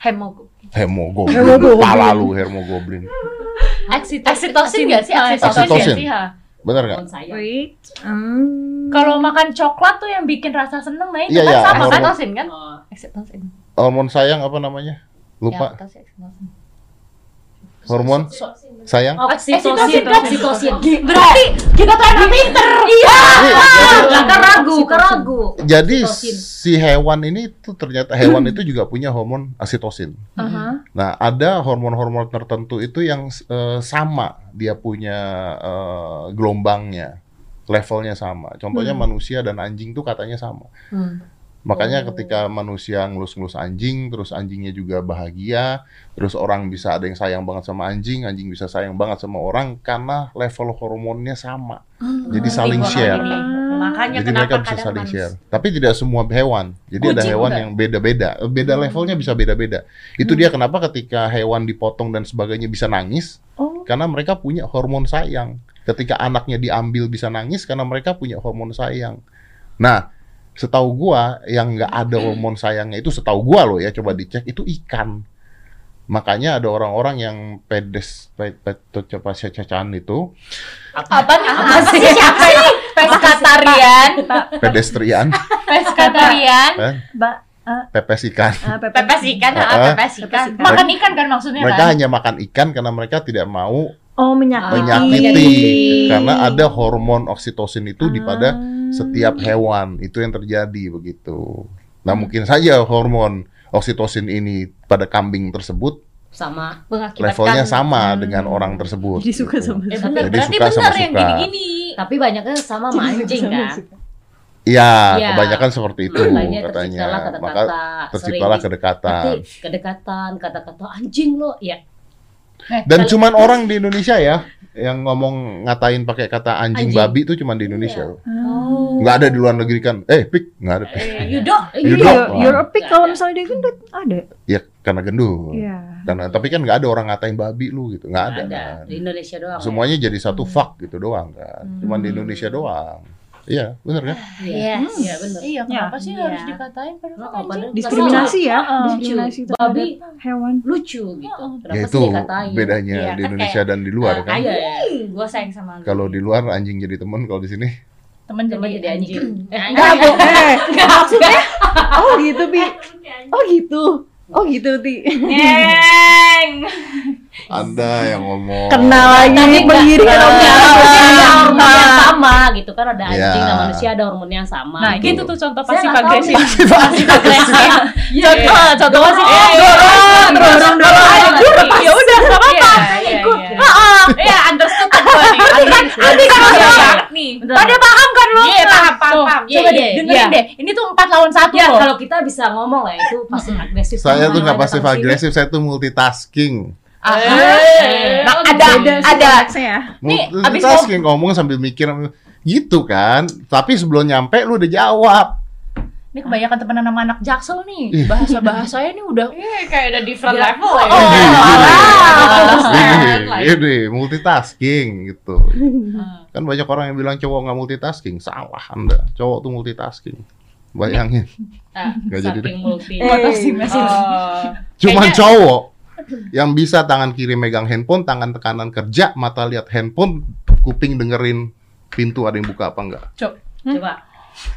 Hemo. Hemoglobin. Hemoglobin. Pala lu hemoglobin. Oksitosin nggak sih? Nggak sih? ha? Bener nggak? Wait. Hmm. Kalau makan coklat tuh yang bikin rasa seneng, nah itu Iya, kan iya, sama kan? hormon- Oksitosin kan? Oh, Oksitosin. Hormon sayang apa namanya? Lupa. Ya. Hormon sayang? Oksitosin, kan? oksitosin. Berarti kita tuh anak pinter. Iya. Kakak ragu, kakak ragu. Jadi Oksitosin. si hewan ini tuh ternyata hewan itu juga punya hormon oksitosin. Aha. Nah, ada hormon-hormon tertentu itu yang eh, sama, dia punya eh, gelombangnya, levelnya sama. Contohnya manusia dan anjing tuh katanya sama. Makanya ketika manusia ngelus-ngelus anjing, terus anjingnya juga bahagia, terus orang bisa ada yang sayang banget sama anjing, anjing bisa sayang banget sama orang karena level hormonnya sama. Jadi saling share. ini. Makanya Jadi mereka bisa saling manusia- share. Tapi tidak semua hewan. Jadi ada Kucing hewan enggak? yang beda-beda. Eh, Beda levelnya bisa beda-beda. Itu dia kenapa ketika hewan dipotong dan sebagainya bisa nangis Oh. karena mereka punya hormon sayang. Ketika anaknya diambil bisa nangis karena mereka punya hormon sayang. Nah, setahu gua yang nggak ada hormon sayangnya itu setahu gua loh ya coba dicek itu ikan. Makanya ada orang-orang yang pedes cacaan itu Apa sih? Siapa sih? Peskatarian. pedestrian, Peskatarian. eh, Ba ah, pepes ikan. ah, pepes. Pepes ikan, Ah, ah, ah. pepes ikan. Makan ikan kan maksudnya Mereka kan? hanya makan ikan karena mereka tidak mau Oh, menyakiti. menyakiti karena ada hormon oksitosin itu di pada Ah. setiap hewan itu yang terjadi begitu. Nah mungkin saja hormon oksitosin ini pada kambing tersebut Sama. Mengakibatkan levelnya sama dengan orang tersebut. Jadi suka gitu. sama Eh, sama. bener, Jadi berarti suka sama yang suka. gini-gini. Tapi banyaknya sama sama anjing kan. Iya, Iya. kebanyakan seperti itu Makanya katanya. terciptalah Maka kata-kata terciptalah sering kedekatan. Kedekatan, kata-kata anjing lo, ya. Dan cuman orang di Indonesia ya yang ngomong ngatain pakai kata anjing, Anjing. babi itu cuman di Indonesia. Oh. Nggak ada di luar negeri kan? Eh, pik, nggak ada pik. Eh, Yudo, You Iya, don't. you're a pig kalau misalnya dia gendut ada. Ya karena gendut. Iya. Karena tapi kan nggak ada orang ngatain babi lu gitu, nggak ada. ada kan. di Indonesia doang. ya. Semuanya jadi satu fuck gitu doang kan. Cuman di Indonesia doang. Iya, bener kan? Iya, Yes. iya benar. Iya, kenapa sih Iya. harus dikatain padahal kan anjing? Diskriminasi ya, Lucu. diskriminasi Babi. terhadap hewan. Lucu gitu. Kenapa Ya sih itu dikatain? bedanya Iya, di Indonesia dan di luar kan. Iya, iya. gue sayang sama lu. Kalau di luar anjing jadi temen, kalau di sini Temen Temen jadi jadi anjing. Eh, Enggak, Bu. Eh, maksudnya Oh, gitu, Pi. Oh, gitu. Oh, gitu, Ti. Neng. Anda yang ngomong. Kenal lagi mengiringkan Iya, orang ada hormon yang sama gitu kan ada Iya. anjing dan manusia ada hormon yang sama. Nah, gitu. gitu tuh contoh pasif agresif. Pasif agresif. Iya, Contoh, contoh pasif Dorong, dorong, dorong. Ya udah, enggak apa-apa. Iya, Ikut. iya. Heeh. Iya, understood tuh gua nih. Adi kan kan Iya, udah iya. nih. Pada paham kan lo? Iya, paham, paham. Iya, Coba iya, deh, dengerin iya. deh. Ini tuh 4 lawan 1 Ya, loh. kalau kita bisa ngomong lah itu pasif agresif. Saya tuh nggak pasif agresif, saya tuh multitasking. Ah, Eh, Nah, oh, ada Beda ada ya. Nih, abis Multitasking ngomong sambil mikir gitu kan. Tapi sebelum nyampe lu udah jawab. Ini kebanyakan temenan sama anak jaksel Ih. nih. Bahasa-bahasanya nih udah Iya, kayak ada different Gila. level ya. Oh, Ini, ah. ini, ini, multitasking gitu. Kan banyak orang yang bilang cowok nggak multitasking, salah Anda. Cowok tuh multitasking. Bayangin. Ah, Nggak jadi deh. Saking multi. Eh, Masing-masing. Oh. Cuman Kayaknya- cowok yang bisa tangan kiri megang handphone, tangan kanan kerja, mata lihat handphone, kuping dengerin pintu ada yang buka apa enggak. Coba.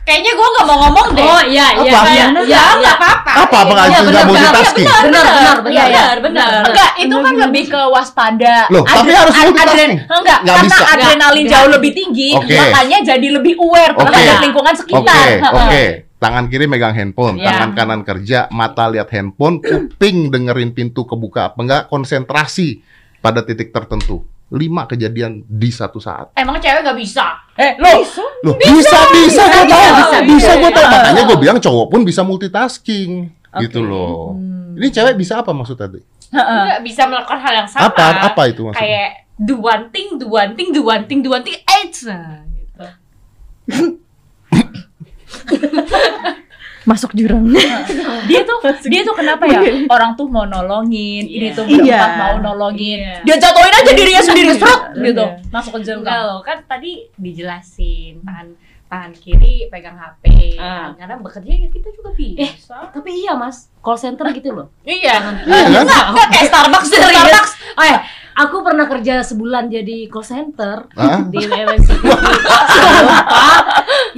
Kayaknya gue nggak mau ngomong deh. Oh iya iya Apa? iya. ya, Iya nggak apa-apa. Apa apa nggak Iya, nggak benar, multitasking? Benar benar Iya, benar iya. benar benar. Enggak, itu kan lebih ke waspada. Loh, tapi harus multitasking. adren- Enggak, Nggak karena bisa. adrenalin jauh lebih tinggi, Oke. makanya jadi lebih aware Oke. terhadap lingkungan Oke, sekitar. oke. Tangan kiri megang handphone, Iya. tangan kanan kerja, mata lihat handphone, kuping dengerin pintu kebuka apa enggak, konsentrasi pada titik tertentu. Lima kejadian di satu saat. Emang cewek nggak bisa? Eh, lo Loh, bisa, bisa, gue tahu, bisa, bisa, bisa, gue tahu. bisa. Makanya gue bilang cowok pun bisa multitasking, gitu loh. Hmm. Ini cewek bisa apa maksud tadi? Nggak bisa melakukan hal yang sama. Apa, apa itu maksudnya? Kayak do one thing, do one thing, do one thing, do one thing, AIDS. Nah, gitu. Masuk jurang. dia tuh dia tuh kenapa ya orang tuh mau nolongin ini tuh Iya. berempat mau nolongin Iya. dia jatuhin aja dirinya sendiri serot gitu Iya. masuk ke Enggak jurang loh, kan tadi dijelasin tangan tangan kiri pegang HP. Ah. Karena bekerja ya kita juga bisa. Tapi iya mas, call center gitu loh. Iya. Iya kan? Nggak, kayak Starbucks Serius? Starbucks Eh, aku pernah kerja sebulan jadi call center Hah? di MNC.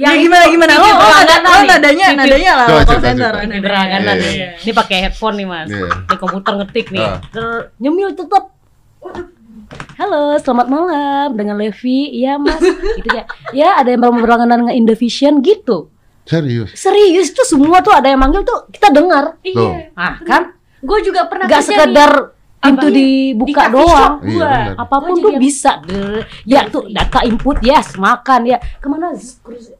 Ya gimana gimana? Oh, oh, berlangganan nada- oh, nih. nadanya TV nadanya lah call center. Iya, nih. iya. Ini pakai headphone nih mas. Iya. Di komputer ngetik nih. Ah. Nyemil tetap. Halo, selamat malam dengan Levi. Iya mas, gitu ya. Ya ada yang berlangganan dengan Indovision gitu. Serius. Serius tuh semua tuh ada yang manggil tuh kita dengar. Tuh. Ah kan? Gue juga pernah Gak sekedar pintu Apa? dibuka Di doang. shop. Iya. Apa pun tuh bisa. Der- Ya tuh data input yes, makan ya. Ke mana?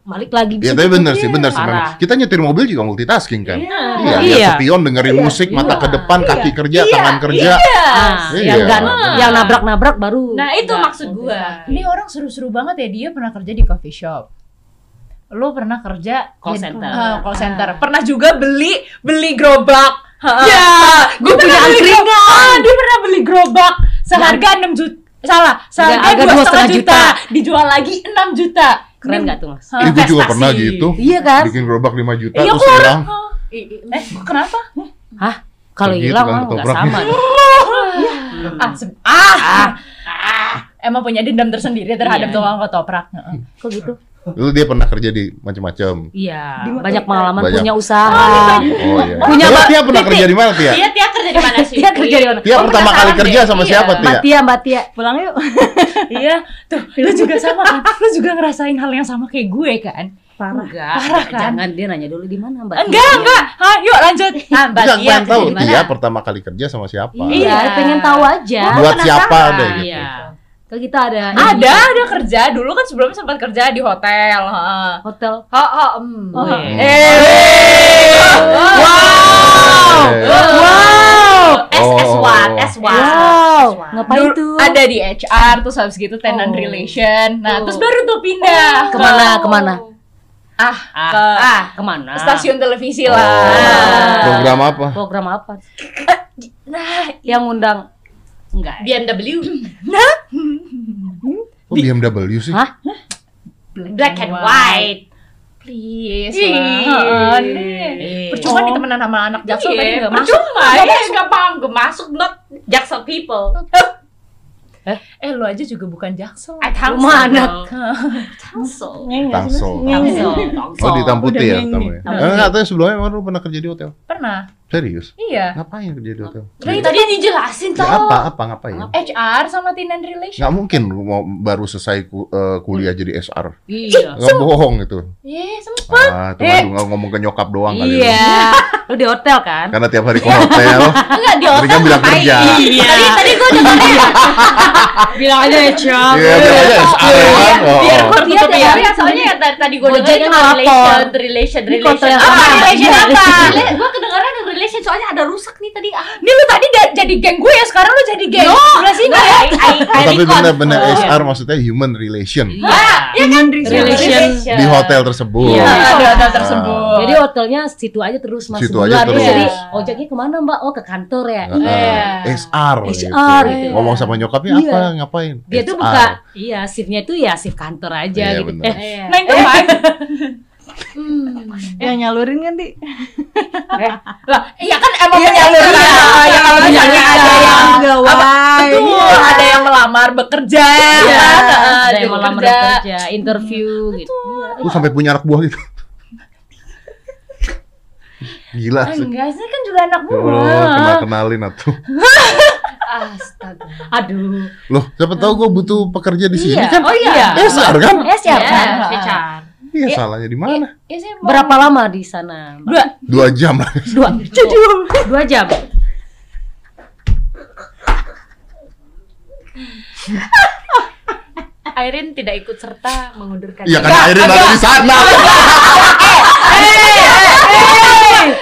Balik lagi. Iya, tapi bener sih, bener sih. Kita nyetir mobil juga multitasking kan? Iya, Iya. lihat spion, dengerin musik, mata ke depan, kaki kerja, tangan kerja. Ah, Iya. yang gan- yang nabrak-nabrak baru. Nah, itu Nggak maksud gua. ini orang seru-seru banget ya dia pernah kerja di coffee shop lo pernah kerja Call center. Ah, call center pernah juga beli beli gerobak Ya, gue punya pernah beli angkringan. ah, dia pernah beli gerobak seharga 6 juta salah seharga harga dua setengah setengah juta. dijual lagi 6 juta Keren gak tuh mas? Ih, gue juga pernah gitu. Iya kan? Bikin gerobak 5 juta, Iya, terus hilang. eh kenapa Hah? Kalau Begitu hilang kan mah nggak sama. ah, se- ah, ah, emang punya dendam tersendiri terhadap Iya. tukang ketoprak Heeh. Kok gitu? Lalu dia pernah kerja di macam-macam. Iya, banyak pengalaman Banyak. punya usaha. Oh iya. Punya Lalu Mbak Tia pernah kerja di mana Tia? Tia Tia kerja di mana sih? Tia kerja di mana? Tia Oh, pertama kali kerja deh. sama Iya. siapa Mbak Tia? Tia, Mbak Tia. Pulang yuk. iya tuh lu juga sama kan lu juga ngerasain hal yang sama kayak gue kan Parah. Enggak, Parah kan? jangan dia nanya dulu di mana Mbak. enggak Tia. enggak ah yuk lanjut ah mbak Tia pengen tahu kerja di mana? Tia pertama kali kerja sama siapa? Iya, Iya. pengen tahu aja. Buat siapa deh gitu. Iya. Ke kita ada ada ada kerja dulu kan sebelumnya sempat kerja di hotel ha. hotel. Oh, oh, hmm. Oh, Hmm. eh wow Eh. wow S1, Oh. S1. Wow, ngapain Dulu tuh? ada di HR terus habis gitu tenant Oh. relation nah Oh. terus baru tuh pindah Ke mana, ke- ke mana? ah Ah, ke ah, ke mana? stasiun televisi Oh, lah program apa? Program apa? nah Yang ngundang enggak. ya? BMW, Oh, BMW sih. Hah? black and white. please lah. Nih. Percuma Oh. nih temenan sama anak jaksel tadi Iya, nggak masuk. percuma ya, nggak paham gue masuk not jaksel people. Eh lu aja juga bukan jaksel. I tangsel. Anak. Tangsel. Tangsel. Tangsel. Oh, di Hitam Putih ya ya. Eh, Enggak, tapi sebelumnya emang lu pernah kerja di hotel? Pernah. Serius? Iya. Ngapain kerja di hotel? Tadi tadi dijelasin Ya, tau. apa apa ngapain? HR sama tenant relation. Nggak mungkin lu mau baru selesai ku- eh, kuliah jadi SR. Iya. Nggak bohong itu. Iya, sempet. Ah, cuma nggak ngomong ke nyokap doang kali. Iya. Lu di hotel kan? Karena tiap hari ke hotel. Enggak di Tadi hotel kan bilang kerja. Iya. Tadi tadi gue dengarnya Bilang aja ya, Cok. Iya, bilang aja SR ya kan. Oh, Biar oh. gua Iya, tutup ya. ya, soalnya yang tadi, gue dengerin relation, relation, relation. Ah, sama. relation Iya. apa? Gue kedengaran relation soalnya ada rusak nih tadi. Ah, Nih lu tadi jadi geng gue ya, sekarang lu jadi geng. No, Sebelah sini no, ya. I, I, I Oh, tapi benar-benar Oh. SR maksudnya human relation Iya. Ya kan? Relation. di hotel tersebut. Iya. Ada ada tersebut. Jadi hotelnya situ aja terus mas Situ aja terus. Jadi ojeknya ke mana mbak? Oh ke kantor ya. Ah, ah, Iya. SR, gitu. HR, gitu. Ngomong sama nyokapnya Iya. apa ngapain? Dia tuh HR. buka, iya shiftnya itu ya shift kantor aja Iya, gitu. bener. Eh, Nine to five. Hmm. Yang nyalurin kan, Di? Lah, iya kan emang penyaluran. iya. misalnya ada yang Gawai. Betul, ada yang melamar bekerja, Iya, kan? ada yang malam bekerja. bekerja, interview gitu. Lu sampai punya anak buah gitu. Gila sih. Enggak sih kan juga anak Ya Allah, kenal kenalin atuh. Astaga. Aduh. Loh, siapa tahu gue butuh pekerja di sini Iya. kan? Oh iya. Esar kan? Eh siapa? Ya, Iya, salahnya di mana? Ya, mau- Berapa lama di sana? Mbak? Dua. Dua jam lah. Dua. Dua jam. Airin tidak ikut serta mengundurkan Iya kan diri. Airin ada di sana.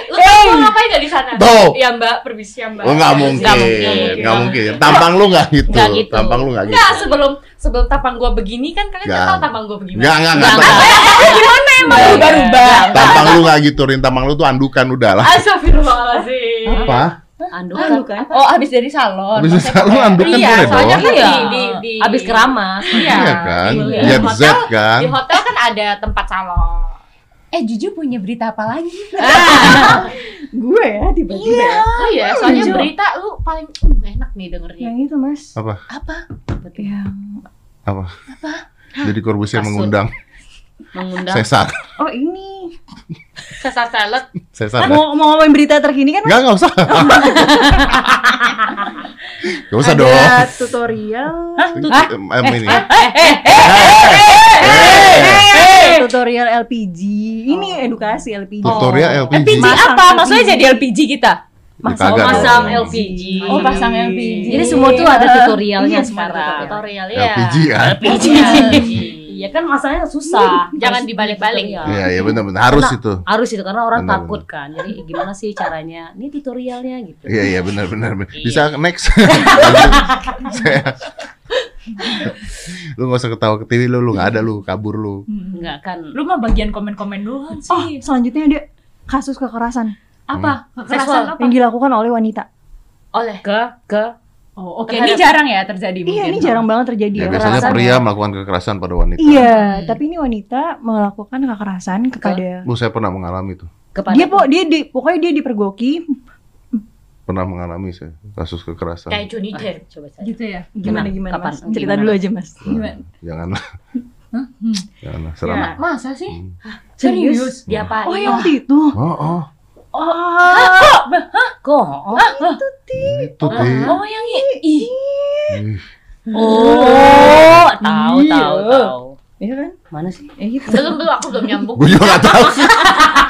Lu tahu gua ngapain gak di sana? Tuh. Iya mbak, permisi ya mbak. Oh nggak mungkin, Nggak mungkin. nggak mungkin. Tampang lu nggak gitu. Nggak gitu. Tampang lu nggak gitu. Nggak, sebelum sebelum tampang gua begini kan kalian Nggak. nggak tahu tampang gua begini. Nggak, nggak, nggak. Nggak, tampang. Berubah-ubah. Tampang lu nggak gitu, Rin. Tampang lu tuh andukan udah lah. Astagfirullahaladzim. Apa? Andukan. kan? Oh, habis dari salon. Habis lu kayak- andukan Iya, boleh soalnya dong. kan Iya. di, di, di, Habis keramas. Iya, Iya kan? Di, di hotel, kan? Di hotel kan ada tempat salon. Eh, Juju punya berita apa lagi? Gue ya tiba-tiba. ya. Oh iya, soalnya Jujur. berita lu paling uh, enak nih dengernya. Yang itu mas. Apa? Apa? Yang Apa? Jadi Corbusier Kasur. mengundang Mengundang. Cesar. oh ini. Sesar salad. Cesar. kan? Mau mau ngomongin berita terkini kan? Enggak, enggak usah. Enggak usah ada dong. tutorial. Ini. Tutorial LPG. Ini edukasi LPG. Tutorial LPG. LPG apa? LPG. Maksudnya jadi LPG kita? Ya, Masang- kagak Masang dong. LPG. Oh, pasang LPG. Jadi semua tuh ada tutorialnya Iya, sekarang. Tutorial ya. LPG kan? LPG. Iya kan masanya susah. Jangan Harus dibalik-balik. Iya, iya benar-benar harus Karena- itu. Harus itu karena orang Benar, takut kan. Jadi gimana sih caranya? Ini tutorialnya gitu. Iya, iya benar-benar. Iya. Bisa next. Saya- lu nggak usah ketawa ke TV lu, lu nggak ada lu, kabur lu. Enggak kan. Lu mah bagian komen-komen doang Oh, sih. selanjutnya ada kasus kekerasan Apa? Hmm. Kekerasan apa? yang dilakukan oleh wanita. Oleh Ke ke Oh, oke. Ini jarang ya terjadi mungkin. Iya, ini jarang banget terjadi Ya, ya. biasanya kekerasan. pria melakukan kekerasan pada wanita. Iya, tapi ini wanita melakukan kekerasan kepada Lu saya pernah mengalami itu. kepada dia po dia di pokoknya dia dipergoki Pernah mengalami saya kasus kekerasan. kayak Johnny Depp. coba saya. Gitu ya. gimana gimana Kapan? mas cerita Gimana? dulu aja mas Gimana? Janganlah. Hmm. Janganlah seram. Ma- Masa sih? Hmm. serius Diapain? oh yang waktu itu Oh, oh. Oh Kok? Oh, Itu Ti. Oh, yang i- ih. Ih, oh, tahu Iya. tahu tahu. iya kan Mana sih? eh itu Belum belum aku belum nyambung. Gue juga gak tahu.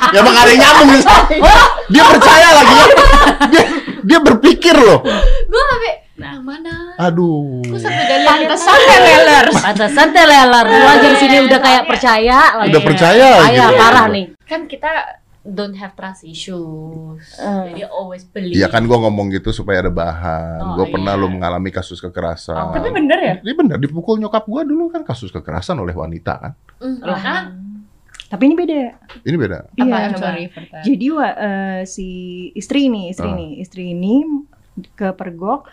ya emang ada yang nyambung nih. Dia percaya lagi. ya. Dia, dia berpikir loh. Gue sampai yang mana? Aduh. Gue sampai dari Pantesan teleler. Pantesan telelar lu aja di sini udah kayak percaya lagi. Udah percaya. Percaya parah nih. Kan kita don't have trust issues. Eh. Jadi always believe. Iya kan gue ngomong gitu supaya ada bahan. Oh, gue pernah iya. lo mengalami kasus kekerasan. Tapi bener ya? Ini bener dipukul nyokap gue dulu kan kasus kekerasan oleh wanita kan. Mm, ah, tapi ini beda Ini beda. Apa? iya jadi wa- eh, si istri ini istri Ah. ini istri ini kepergok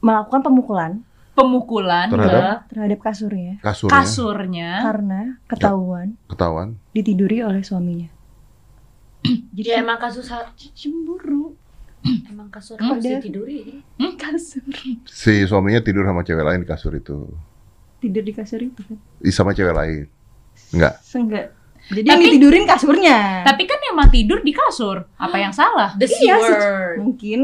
melakukan pemukulan Pemukulan Terhadap? ke terhadap kasurnya Kasurnya kasurnya. karena ketahuan ketahuan. ditiduri oleh suaminya jadi ya emang kasus cemburu emang kasur Hmm? harus Ada. ditiduri. kasur Si suaminya tidur sama cewek lain di kasur itu. tidur di kasur itu kan Sama cewek lain. Enggak. Enggak. Jadi Tapi- yang ditidurin kasurnya. Tapi kan emang tidur di kasur. Apa yang salah? The Iya, word. mungkin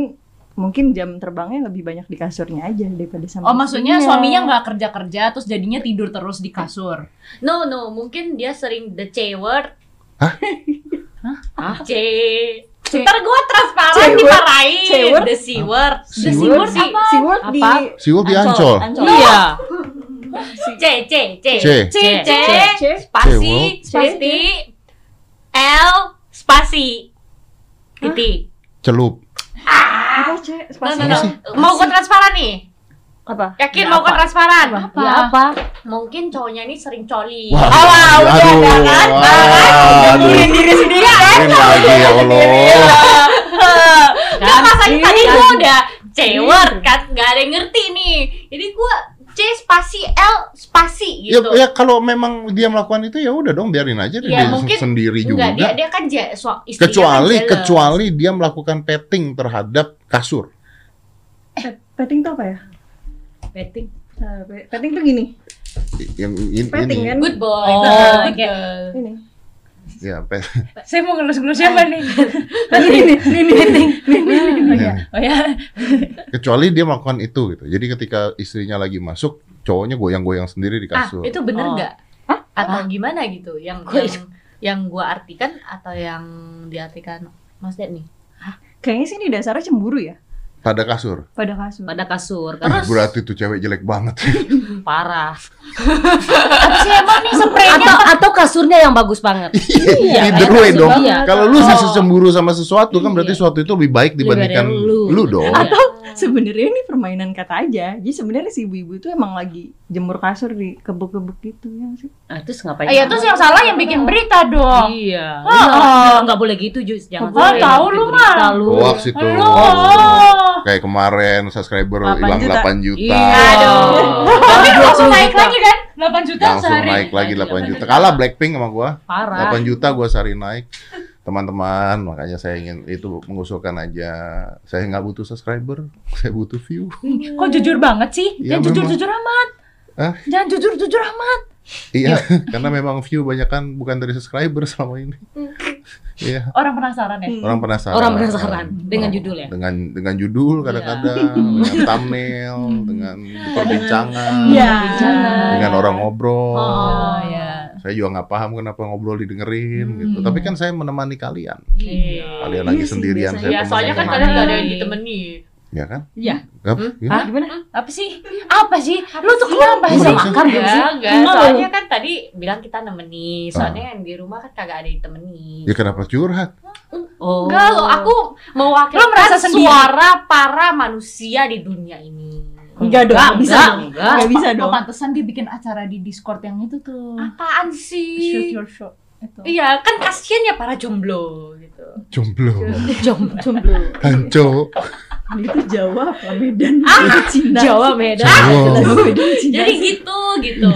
mungkin jam terbangnya lebih banyak di kasurnya aja daripada sama Oh, maksudnya istrinya. suaminya nggak kerja-kerja terus jadinya tidur terus di kasur. No no, mungkin dia sering the C word. Hah? Hah? C. Ntar gue transparan C-word? dimarahin. C-word? The C word. C The C word? word si, apa? si word di di Ancol. Ancol. Iya. C C C. C. C C. C. Spasi. C-word. Spasi. L. Spasi. Titik. Celup. Apa, C? Spasi. Mau gue transparan nih? Apa? Yakin Ya, mau apa? transparan? Ya apa? Mungkin cowoknya ini sering coli. Wah, Oh, udah aduh, ada kan? wah. Nyinyirin diri sendiri kan? Mungkin lagi ya Allah. Kan masalahnya tadi gue udah C-word kan, nggak ada yang ngerti nih. Jadi gue C spasi L spasi Ya, gitu. ya kalau memang dia melakukan itu ya udah dong biarin aja dia Ya, mungkin- sendiri juga. Enggak, dia dia kan ja, so, istrinya kecuali kan kecuali dia melakukan petting terhadap kasur. Pet- Petting tuh apa ya? Betting. Nah, pe- petting tuh gini. Yang in- Petting ini. kan? Good boy. Oh, Nah, oke. girl. Ini. Ya, pe- Saya mau ngelus-ngelus siapa nih? Ini, ini, ini, ini. Iya. Oh ya. Kecuali dia melakukan itu gitu. Jadi ketika istrinya lagi masuk, cowoknya goyang-goyang sendiri di Ah, kasur. itu bener Oh. nggak? Atau gimana gitu? Yang Gua- yang yang gua artikan atau yang diartikan Mas Ded nih? Kayaknya sih ini dasarnya cemburu ya Pada kasur. pada kasur. Pada kasur. Ah, Kan berarti tuh cewek jelek banget. parah. Emang nih spraynya? Atau atau kasurnya yang bagus banget. Either kayak way dong. iya. Kalau lu sih Oh. cemburu sama sesuatu kan berarti Iya. sesuatu itu lebih baik dibandingkan Lebih lu. lu. dong. Iya. Sebenarnya ini permainan kata aja. Jadi sebenarnya si ibu-ibu tuh emang lagi jemur kasur di kebuk-kebuk gitu ya sih. Nah, terus ngapain? Ah, ya terus yang salah yang bikin berita dong. Iya. Oh. Iya, nggak boleh gitu, Jus. Jangan Oh, tahu lu mah. lu. Hoax itu. Oh. Kayak kemarin subscriber 8 hilang juta. 8 juta. Iya. Aduh. Tapi langsung naik lagi kan? 8 juta Langsung sehari. naik lagi 8 juta. Kalah Blackpink sama gua. Parah. 8 juta gua sehari naik. Teman-teman, makanya saya ingin itu mengusulkan aja. Saya nggak butuh subscriber, saya butuh view. Kok jujur banget sih? Ya, Jangan jujur-jujur amat. Hah? Jangan jujur-jujur amat. Iya, karena memang view banyak kan bukan dari subscriber selama ini. Iya, Orang penasaran ya? orang penasaran. Orang penasaran dengan Oh, judul ya? Dengan dengan judul kadang-kadang, dengan thumbnail, dengan perbincangan, Iya. dengan orang ngobrol. Oh, ya. Saya juga nggak paham kenapa ngobrol didengerin gitu. Tapi kan saya menemani kalian. Iya. Kalian lagi Iya sendirian, saya Ya, soalnya kan kalian nggak ada yang ditemani. Ya kan? Iya. Gap, Hah? Gimana? Apa sih? Apa sih? Lu tuh kenapa udah makan belum sih? Enggak. Soalnya kan tadi bilang kita nemeni. Soalnya yang di rumah kan kagak ada yang temeni. Ya kenapa curhat? Oh. Enggak loh, aku mewakilkan Lu merasa sendiri? suara para manusia di dunia ini. Enggak dong, Enggak, nggak bisa enggak, dong. enggak. Bisa dong. pantesan dia bikin acara di Discord yang itu tuh. Apaan Shoot sih? your shot. Itu. Iya, kan kasihan ya para jomblo gitu. Jomblo, Jom, jomblo. hanco, Itu Jawa apa Medan? Itu Cina. Jawa Medan. Jawa, Jawa Medan Cina. Jadi gitu, gitu.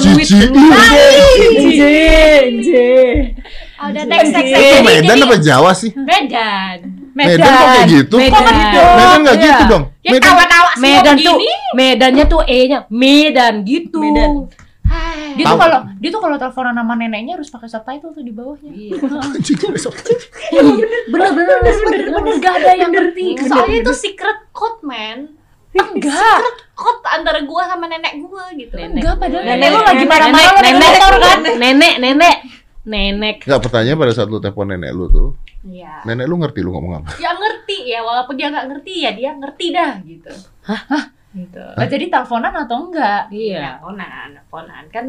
J. Ah, Udah teks teks Itu teks. Medan apa Jawa sih? Medan. Medan kok kayak gitu? Medan. Medan nggak gitu dong. Ya Medan Medan tuh. Medannya tuh E-nya Medan gitu. Medan. Dia tuh kalau dia tuh kalau teleponan sama neneknya harus pakai subtitle tuh di bawahnya. Iya. Besok. Bener bener bener bener gak ada yang ngerti. Soalnya itu secret code, man. Enggak. Code antara gua sama nenek gua gitu. Nenek. Enggak padahal Nenek, lu lagi marah-marah nenek, kan. Nenek, nenek, nenek. Nggak pertanyaan pada saat lu telepon nenek lu tuh, Iya. nenek lu ngerti lu ngomong apa? Ya ngerti ya, walaupun dia nggak ngerti ya dia ngerti dah gitu. Hah? Gitu. Nah, jadi teleponan atau enggak? Iya. Teleponan, teleponan kan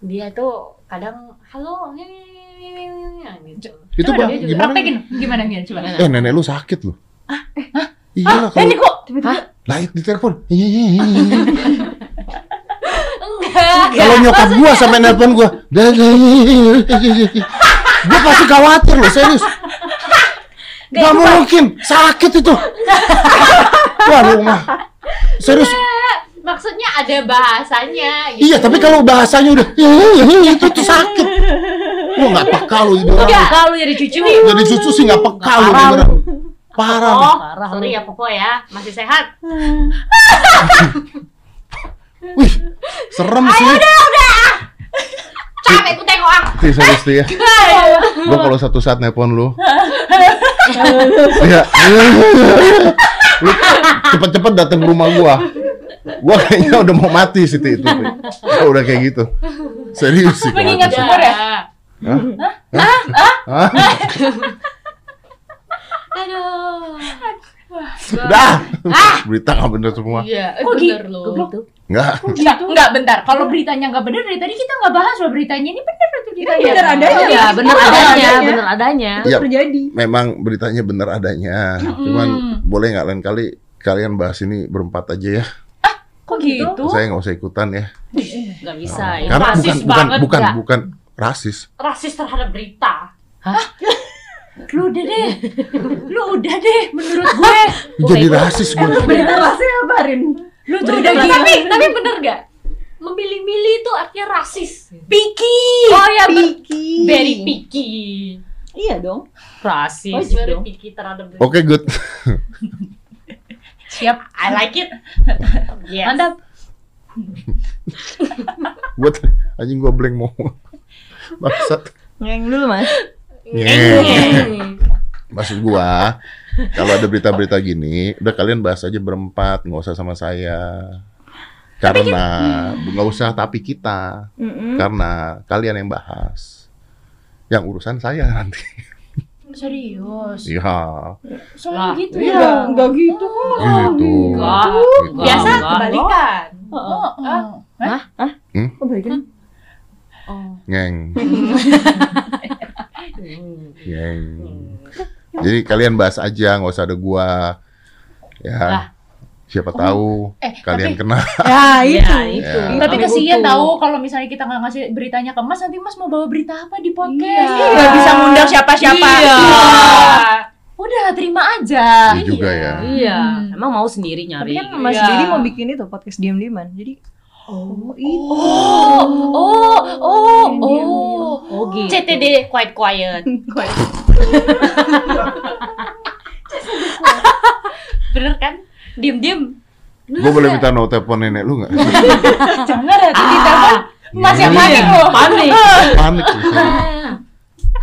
dia tuh kadang halo gitu. Itu bang, juga- gimana? Praktekin. Gimana gimana coba. Eh nenek lu sakit lu. Iya lah Eh, ini kalau kok lain di telepon. Iya, iya, iya, iya. Enggak. Kalau nyokap gua sampai nelpon gua, gua pasti khawatir loh serius. Gak mungkin sakit itu. Wah lu mah serius. Maksudnya ada bahasanya gitu. Iya tapi kalau bahasanya udah "Iya, iya, iya," itu tuh sakit. Gua nggak peka lu ini orang. Kalau jadi cucu. Jadi cucu sih nggak peka lu Parah beneran. Parah. Oh, Parah sorry ya Popo ya, masih sehat. Wih, serem sih. Capek ku tengok ah. Ti, serius ya. Gua kalau satu saat nelpon lu. Iya. Lu cepet-cepet datang ke rumah gua. Gua kayaknya udah mau mati sih itu. Ya, udah kayak gitu. Serius sih. kalau Mengingat satu sumur ya? Hah? Hah? Aduh. Udah. Berita nggak bener semua. Iya, eh, Kok bener gitu? loh. Gitu. Nggak. Enggak, enggak bentar. Kalau beritanya enggak bener dari tadi kita enggak bahas loh beritanya. Ini bener tuh beritanya. bener adanya. Iya, bener Oh, adanya, adanya. bener adanya. Iya. terjadi. Memang beritanya bener adanya. Cuman boleh nggak lain kali kalian bahas ini berempat aja ya. Kok gitu? Saya nggak usah ikutan ya. Gak bisa. ini Karena rasis bukan bukan banget, bukan nggak? bukan rasis. Rasis terhadap berita. Lu udah deh. Lu udah deh menurut gue. Jadi rasis gue. Berita rasanya apa, Rin? Lu tuh udah gila. Tapi tapi bener gak? Memilih-milih itu artinya rasis. picky. Oh ya, Picky. very picky. Iya dong. Oh, rasis very dong. picky terhadap. Oke good. Siap. I like it. Yes. Mantap. Gua t- anjing gua blank mau. Bangsat. Ngeng dulu mas. Ngeng. Maksud gua, kalau ada berita-berita gini, udah kalian bahas aja berempat, nggak usah sama saya. Karena nggak usah tapi kita, Mm-mm. karena kalian yang bahas. Yang urusan saya nanti. Serius. Iya, Soalnya gitu Iya, ya. enggak gitu kok. gitu. Enggak. Gitu. Biasa Enggak. kebalikan. Heeh. Hah? Hmm? Kok balikin? Ngeng. Ngeng. Jadi kalian bahas aja, nggak usah ada gua. Ya. Siapa tahu Eh, kalian tapi- kena. Ya itu. Ya, itu. Ya. Tapi kasihan tahu kalau misalnya kita nggak ngasih beritanya ke Mas, nanti Mas mau bawa berita apa di podcast? Iya. Nggak bisa ngundang siapa-siapa. Iya. Udah terima aja. Iya juga ya. Iya, Hmm. emang mau sendiri Tapi nyari. kan Mas Iya. Didi mau bikin itu podcast diam-diaman. Jadi Oh, itu. Oh, oh, oh, oh. Oh gitu. CTD quite quiet. Bener kan? Diem-diem. Gue boleh minta nomor telepon nenek lu nggak? Jangan hati di telepon. Mas yang Iya. panik loh. Panik. Panik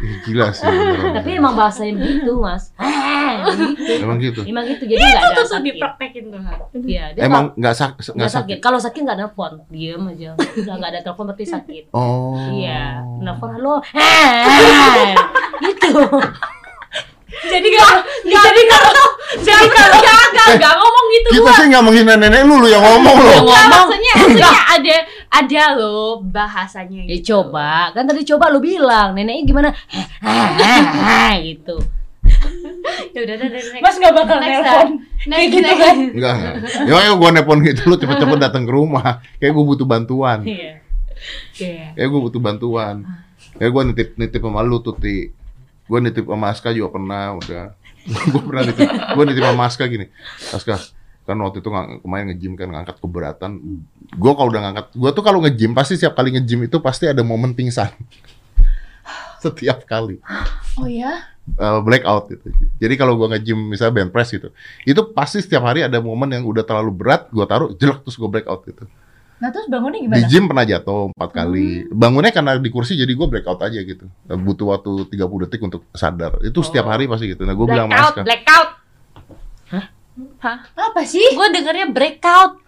Gila sih. Tapi emang bahasanya begitu, Mas. Gitu. Emang gitu. Emang gitu. Jadi enggak ada Itu tuh dipraktekin tuh. Iya, dia Emang nggak sak nggak nggak sakit. sakit. Kalau sakit nggak nelfon, diem aja. Nggak ada telepon berarti sakit. Oh. Iya, nelfon halo. Gitu. Jadi gak, jadi kalau, jadi kalau gak, gak, gak ngomong gitu Kita sih nggak menghina nenek lu, lu yang ngomong lo. Nggak, ngomong. maksudnya, maksudnya ada, ada loh bahasanya Ya gitu. coba, kan tadi coba lu bilang, neneknya gimana? gitu. Ya udah, udah. Mas nggak bakal nelpon. Next, gitu next. kan. Enggak. enggak. Ya gue nepon gitu lu cepet-cepet datang ke rumah. Kayak gue butuh bantuan. Iya. Iya. Kayak gue butuh bantuan. Kayak gue nitip nitip sama lu tuti. Gue nitip sama Aska juga pernah udah. gue pernah nitip. Gue nitip sama Aska gini. Aska kan waktu itu ngang- kemarin nge-gym kan ngangkat keberatan. Gue kalau udah ngangkat, gue tuh kalau nge-gym pasti setiap kali nge-gym itu pasti ada momen pingsan. Setiap kali. Oh ya? uh, blackout gitu. Jadi kalau gua nge-gym misalnya bench press gitu, itu pasti setiap hari ada momen yang udah terlalu berat, gua taruh jelek terus gua blackout gitu. Nah terus bangunnya Di gimana? gym pernah jatuh empat kali. Bangunnya karena di kursi jadi gua blackout aja gitu. Butuh waktu 30 detik untuk sadar. Itu setiap hari pasti gitu. Nah, gua bilang sama Blackout, Blackout. Apa sih? Gue dengernya breakout.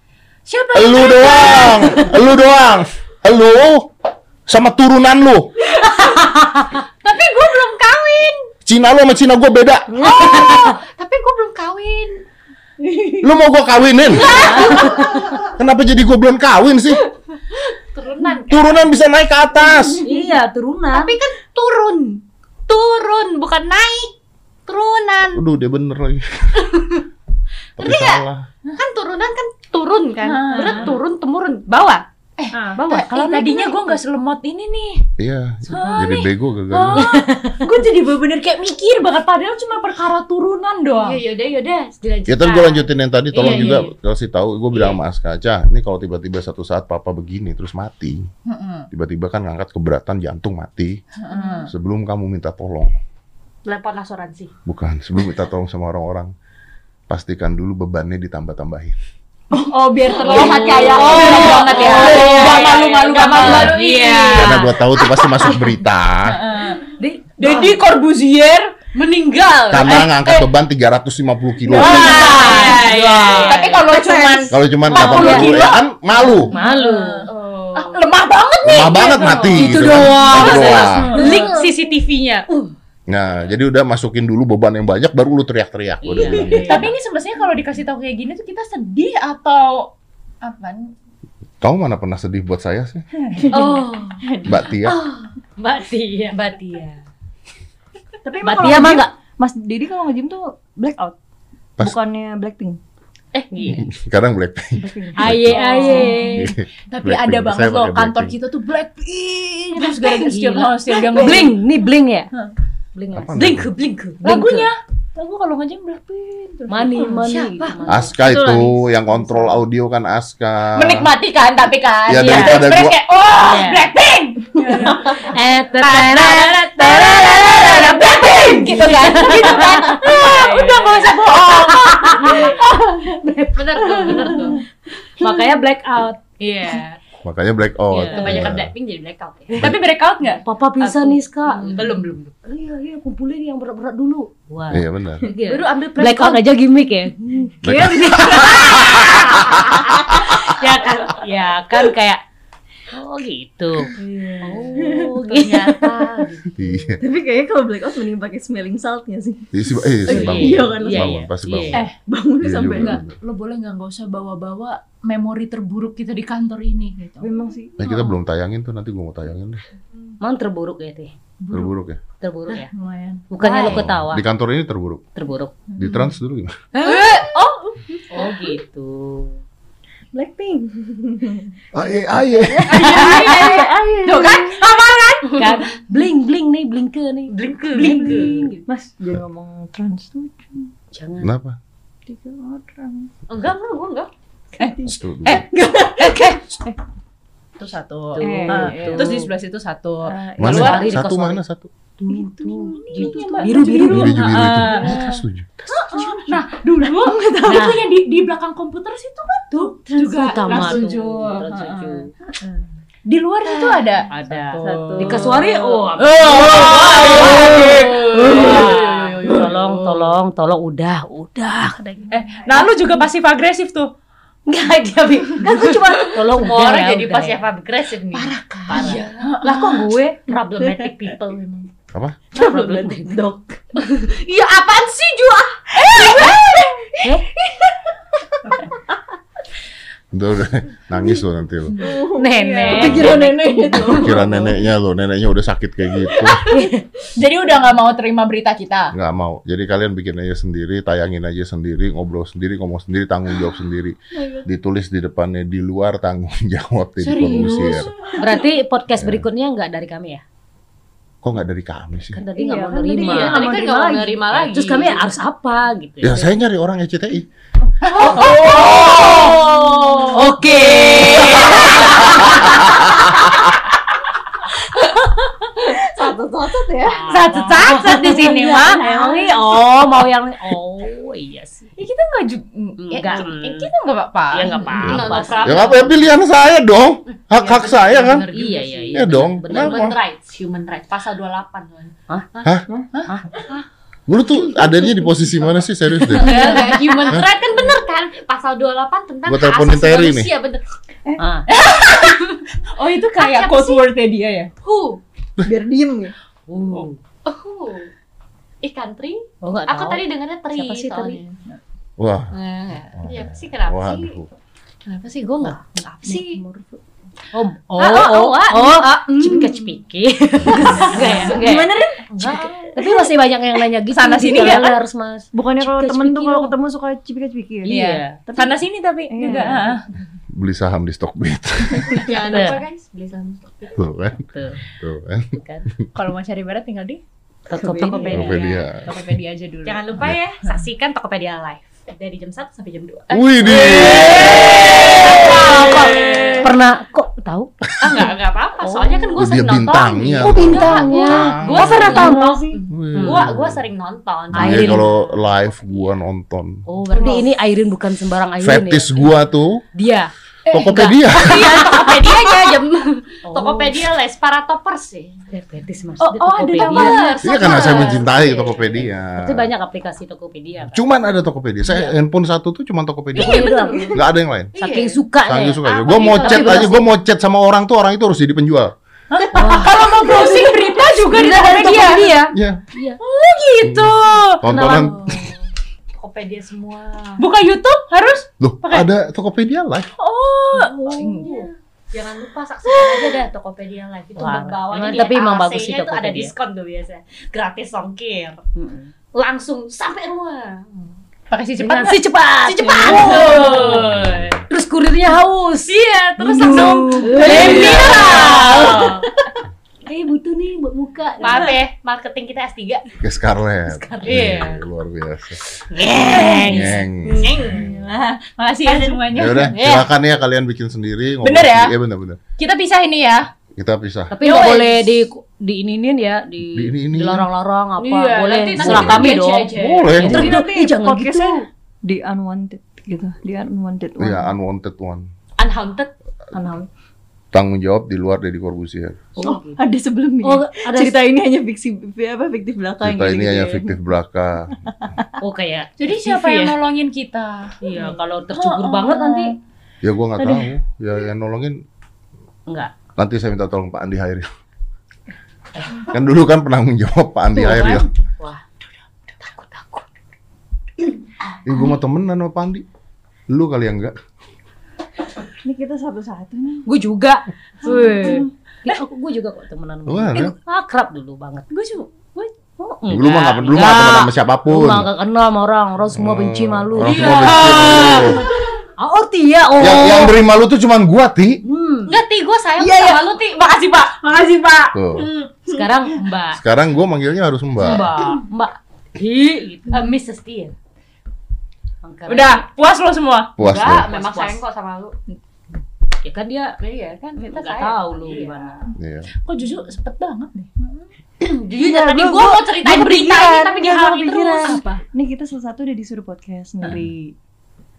Siapa? "Elu doang, elu doang, elu sama turunan lu. Tapi gue belum kawin. Cina lu sama Cina gua beda. Oh, tapi gue belum kawin. Lu mau gua kawinin? Kenapa jadi gua belum kawin sih? Turunan. kan? Turunan bisa naik ke atas. Iya, turunan. Tapi kan turun. Turun, bukan naik. Turunan. Aduh, dia bener lagi. Tapi salah. Kan turunan kan turun kan. Ah. Berat turun, temurun. Bawah. Eh, Bawah. Kalau tadinya gue nggak selemot ini nih. Iya, jadi nih. bego gagal. Oh, gue jadi bener-bener kayak mikir banget padahal cuma perkara turunan doang. Ya yaudah, yaudah. Dilanjutkan. Ya tapi gue lanjutin yang tadi, tolong Iya, juga iya, kasih tahu. Gue bilang sama Aska, ini kalau tiba-tiba satu saat papa begini terus mati, Heeh, tiba-tiba kan ngangkat keberatan jantung mati. heeh. Sebelum kamu minta tolong, Telepon asuransi. bukan sebelum minta tolong sama orang-orang, pastikan dulu bebannya ditambah-tambahin. Oh, biar terlihat kayak Oh, keren banget ya. oh, iya, Gak iya, malu-malu iya. Gak malu-malu, banget. iya. Karena gue tahu tuh pasti masuk berita. Heeh. Deddy Corbuzier Meninggal. Karena ngangkat beban 350 kilo. Wah, iya. Tapi kalau cuman Kalau cuman 40 80 kilo? ya kan malu. Malu. Oh. ah, lemah banget nih. Lemah banget mati. Itu gitu kan. doang. Link CCTV-nya. Uh. Nah, jadi udah masukin dulu beban yang banyak, baru lu teriak-teriak. Iya. gitu. Tapi ini sebenarnya kalau dikasih tahu kayak gini tuh kita sedih atau apa? Kamu mana pernah sedih buat saya sih, Oh. Mbak Tia? Mbak Tia. Mbak Tia. Tapi Mbak Tia mah enggak? Mas Didi kalau nge-gym tuh blackout. Pas- Bukannya Blackpink. Eh, iya. Sekarang Blackpink. Blackpink. Aye aye. Blackpink. Tapi ada Saya banget loh kantor Blackpink. kita tuh Blackpink. Terus gara-gara setiap Gila. setiap ngomong Bling, nih bling ya? Ya. Apa Blink, namanya? blink. lagunya. Lagu kalau ngajeng Blackpink. Money, gitu. money. Siapa? Aska itu yang kontrol audio kan Aska. Menikmati kan tapi kan. Ya, Dia daripada gua- kayak oh Iya. Blackpink. Eh. Blackpink gitu kan. Gitu kan. Ah, udah gak usah bohong. Makanya blackout. Iya. Makanya blackout. Iya. Kebanyakan Blackpink jadi blackout ya. Tapi breakout nggak? Papa bisa nih, Kak. Hmm, belum belum. belum. Iya, iya, kumpulin yang berat-berat dulu. Wah. Iya benar. Iya. Baru ambil Blackout aja gimmick ya. Blackout. ya kan, ya kan kayak oh gitu. Oh, gitu. Ternyata Iya. Tapi kayaknya kalau blackout mending pakai smelling saltnya sih. Iya sih, eh, sih, Iya, bangun. iya kan, iya, bangun, iya. pasti Iya. bangun. Eh, Bangun Iya sampai. Enggak, lo boleh nggak nggak usah bawa-bawa memori terburuk kita di kantor ini gitu. Memang sih. Nah, kita belum tayangin tuh nanti gua mau tayangin deh. Emang terburuk ya, Teh? Terburuk ya. Terburuk ya. Lumayan. Bukannya lo ketawa, Di kantor ini terburuk. terburuk. Di trans dulu gimana? Oh gitu. Blackpink. Aye, aye. Tuh kan? Kan bling bling nih, blinke nih. Blinke, Bling blinke. bling. Mas, jangan ngomong trans tuh Jangan. Kenapa? tiga orang. Enggak, enggak, gua enggak. Satu, dua. Eh, eh, eh. Itu satu. Tuh, Eh, tuh. Terus di sebelah situ satu. Mana? Keluar di Satu mana satu? Tuh, tuh. Gitu. Mbak. Biru biru Biru biru. biru itu. Kita setuju. Nah, dulu itu yang di, di belakang komputer situ kan tuh juga tuh. setuju. Trans. Di luar itu ada Ada. Satu. Di kasuari oh. Oh. Tolong, tolong, tolong udah, udah. Eh, nah lu juga pasif agresif tuh. Enggak dia Bi. kan gue cuma tolong orang ya, jadi udah pas ya. ya agresif nih. Parah kan? Lah kok gue Problematic people memang. Apa? problematic dog. Iya apaan sih Jua? Udah, udah. Nangis lo nanti lo. Nenek. Pikiran nenek itu. Pikiran neneknya lo, neneknya udah sakit kayak gitu. Jadi udah nggak mau terima berita kita. Nggak mau. Jadi kalian bikin aja sendiri, tayangin aja sendiri, ngobrol sendiri, ngomong sendiri, tanggung jawab sendiri. Ditulis di depannya di luar tanggung jawab di Corbusier. Berarti podcast berikutnya enggak dari kami ya? Kok nggak dari kami sih? Kan tadi Iya, nggak mau kan tadi nerima. iya, Tadi kan nggak mau menerima lagi. Terus kami harus apa gitu Ya saya nyari orang ECTI. Oke. Satu-satu ya. Satu-satu di sini mah. Emang nih, oh mau yang oh iya sih. Ya, kita nggak juga Enggak. kita nggak apa-apa. Ya nggak apa-apa. Nggak sih. apa-apa. Ya pilihan saya dong. Hak hak saya kan. Iya sih. iya Ya iya. dong. Benar. Human rights, human rights, pasal 28 soalnya. Lu tuh adanya di posisi mana sih serius deh? Human rights kan bener kan? Pasal 28 tentang Gua hak teleponin asasi Terry manusia, bener. Ah, Oh itu kayak code wordnya dia ya? Who? Biar diem ya. uh. Who? Ikan tri? Oh enggak Aku tahu. tadi dengarnya tri. Siapa sih Tri? soalnya. Wah. Nah, Iya sih kenapa sih? Kenapa sih gue nggak? Kenapa sih? Oh, oh, Ah, ah, oh, ah, oh, ah, mm. cipika cipiki. Enggak ya, enggak ya. Gimana Rin? Tapi masih banyak yang nanya gitu. Sana sini Gitu ya kan? harus mas. Bukannya kalau Cipika temen tuh cipiki kalau ketemu suka cipika-cipiki ya? Iya. Tapi- Sana sini tapi Iya. juga. Beli saham di Stockbit. Jangan Iya. lupa guys, beli saham Stockbit. Tuh kan. Tuh, Tuh kan. kan. Kalau mau cari barat tinggal di Tokopedia. Tokopedia. Tokopedia aja dulu. Jangan lupa ya, saksikan Tokopedia live dari jam 1 sampai jam 2. Wih. Kok pernah kok tahu? Ah enggak, enggak apa-apa. Soalnya kan gue Oh, sering nonton. bintangnya. Oh bintangnya. Gue Oh, pernah tahu. nonton. Wih. Gua gua sering nonton. Iya Airin. kalau live gua nonton. Oh, berarti ini Airin bukan sembarang Airin Fetis ya? gua tuh Dia. Tokopedia. Iya, Tokopedia-nya jam Oh. Tokopedia les para toppers sih. Fetis Mas. Oh, oh, ada Tokopedia. nama. Iya karena saya mencintai Tokopedia. Berarti banyak aplikasi Tokopedia. Kan? Cuman ada Tokopedia. Saya handphone satu tuh cuma Tokopedia. Tokopedia doang. Nggak ada yang lain. Saking suka ya. suka ya. Apa Gue mau gitu? chat Tapi aja, gue mau chat sama orang tuh orang itu harus jadi penjual. Kalau mau browsing berita juga di Tokopedia. Tokopedia. Iya. Iya. Gitu. Tontonan. Tokopedia semua. Buka YouTube harus. Loh, Pakai. ada Tokopedia live. Oh. Jangan lupa saksikan aja deh Tokopedia live itu Wah, ini tapi emang AC-nya bagus sih itu ada diskon tuh biasa. Gratis ongkir. Mm-mm. Langsung sampai rumah. Pakai si cepat. si cepat. Si cepat. Woi. Terus kurirnya haus. Iya, terus langsung Milenial. Eh butuh nih buat muka. Maaf ya, marketing kita S3. Ke Scarlett. Iya. Iya, Luar biasa. Geng. Neng. Nah, makasih ya semuanya. Ya udah, Iya. silakan ya kalian bikin sendiri. Bener ya? Iya bener bener. Kita pisah ini ya. Kita pisah. Tapi nggak boleh di di ininin ya di Di ini-ini. dilarang-larang apa Iya, boleh nanti- serah nanti kami dong. aja. Boleh. Gitu. nanti Eh, jangan gitu. di unwanted gitu, di unwanted one. Iya, unwanted one. Unhaunted. Unhaunted. Tanggung jawab di luar Deddy Corbuzier. Oh, ada sebelumnya. Oh, ada cerita ini hanya fiksi apa fiktif belakang Cerita gitu ini hanya ya. fiktif belaka. oh kayak Jadi TV siapa yang ya? nolongin kita? iya kalau tercubur banget nanti Ya gua nggak tahu. Ya yang nolongin enggak. nanti saya minta tolong Pak Andi Hairil. kan dulu kan penanggung jawab Pak Andi Tuh, kan? Hairil. Wah, takut takut. Gua mau temenan sama Pak Andi. Lu kali yang enggak. Ini kita satu-satu nih. Gue juga. Wih. Ya, aku gue juga kok temenan sama Lu dia. Akrab dulu banget. Gue juga. Gue Oh, Lu mah nggak lu mah temenan sama siapa pun. Lu mah gak kenal sama orang, orang semua benci malu. Orang semua benci sama lu. Oh, Tia, oh. Yang yang beri malu tuh cuman gua, Ti. Hmm. Enggak, Ti, gue sayang Iya, sama lu, Ti. Makasih, Pak. Makasih, Pak. Tuh. Sekarang Mbak. Sekarang gua manggilnya harus Mbak. Mbak. Mbak. Hi gitu. Eh, Mrs. Udah puas lo semua. Puas Enggak, memang Puas-puas. sayang kok sama lu. Kan dia Iya kan, kita nggak tahu lu Iya. gimana. Iya. Kok jujur cepet banget nih. Jujur Iya, tadi gua- gue mau ceritain gua berita ini tapi iya, kepikiran. terus. Apa? Nih kita salah satu udah disuruh podcast sendiri.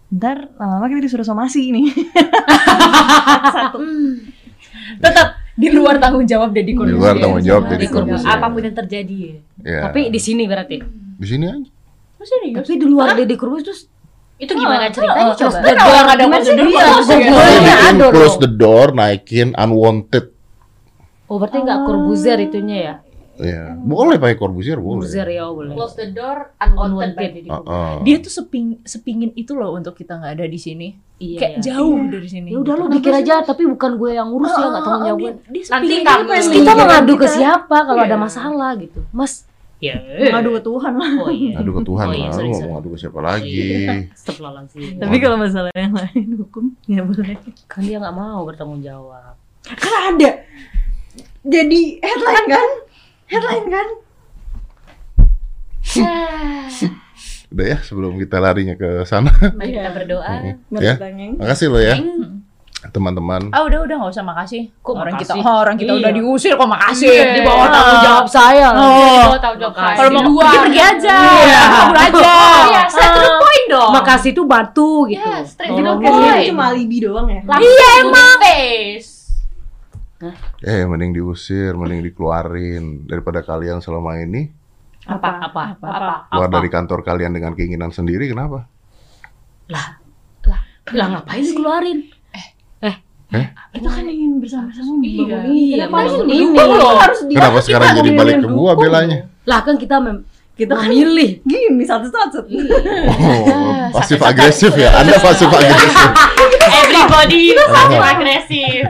Ntar lama-lama kita disuruh somasi nih. Satu. Tetap di luar tanggung jawab Deddy Di Corbuzier. luar tanggung jawab Di Deddy Corbuzier. Apa pun yang terjadi ya. Iya. Tapi di sini berarti. di sini aja. Serius? Tapi di luar Deddy Corbuzier terus Itu gimana ceritanya terus coba? the orang ada Iya, Dia bikin ada close the door, naikin unwanted. Oh, berarti enggak Corbuzier itunya ya? Iya. Boleh pakai Corbuzier, boleh. Ya boleh. Close the door, unwanted Unwanted. by Deddy Uh, Corbuzier. uh. Dia tuh seping, sepingin itu loh untuk kita nggak ada di sini. Iya. Kayak iya. jauh dari sini. Ya udah lu bikin aja tapi bukan gue yang ngurus ya enggak tanggung jawab. gue. Dia, dia Nanti kamu- Iya, kita mengadu ke siapa kalau Iya. ada masalah gitu. Mas. Ya. Ngadu ke Tuhan lah. Oh iya. Aduh ke Tuhan Oh iya, lah, sorry, lu sorry. ngomong aduh ke siapa lagi. Astagfirullahaladzim. Tapi kalau masalah yang lain hukum ya boleh. Kan dia nggak mau bertanggung jawab. Kan ada. Jadi headline kan? Headline kan? Udah ya, sebelum kita larinya ke sana. Mari kita berdoa. ya. Bertanya. Makasih lo ya, teman-teman. Ah udah udah nggak usah makasih. Kok orang makasih? kita oh, orang kita Iya. udah diusir kok makasih. Iya, di bawah tanggung jawab saya. Oh. Kita tahu jawab saya. Kalau mau Di luar. pergi pergi aja. Iya. Kabur aja. Iya, straight to the point dong. Makasih itu batu gitu. Iya, straight to the point. Ini cuma alibi doang ya. Iya, emang. Face. Eh, mending diusir, mending dikeluarin daripada kalian selama ini Apa? Apa? Apa? keluar dari kantor kalian dengan keinginan sendiri. Kenapa? Lah ngapain dikeluarin? Kita kan ingin bersama-sama Iya. membangun ini. Iya, Kenapa harus didukung? ini. Kenapa harus Kenapa sekarang jadi balik ke gua belanya? Lah kan kita mem Kita kan memilih. gini satu-satu. Oh, pasif agresif ya. Anda pasif agresif. Everybody pasif agresif.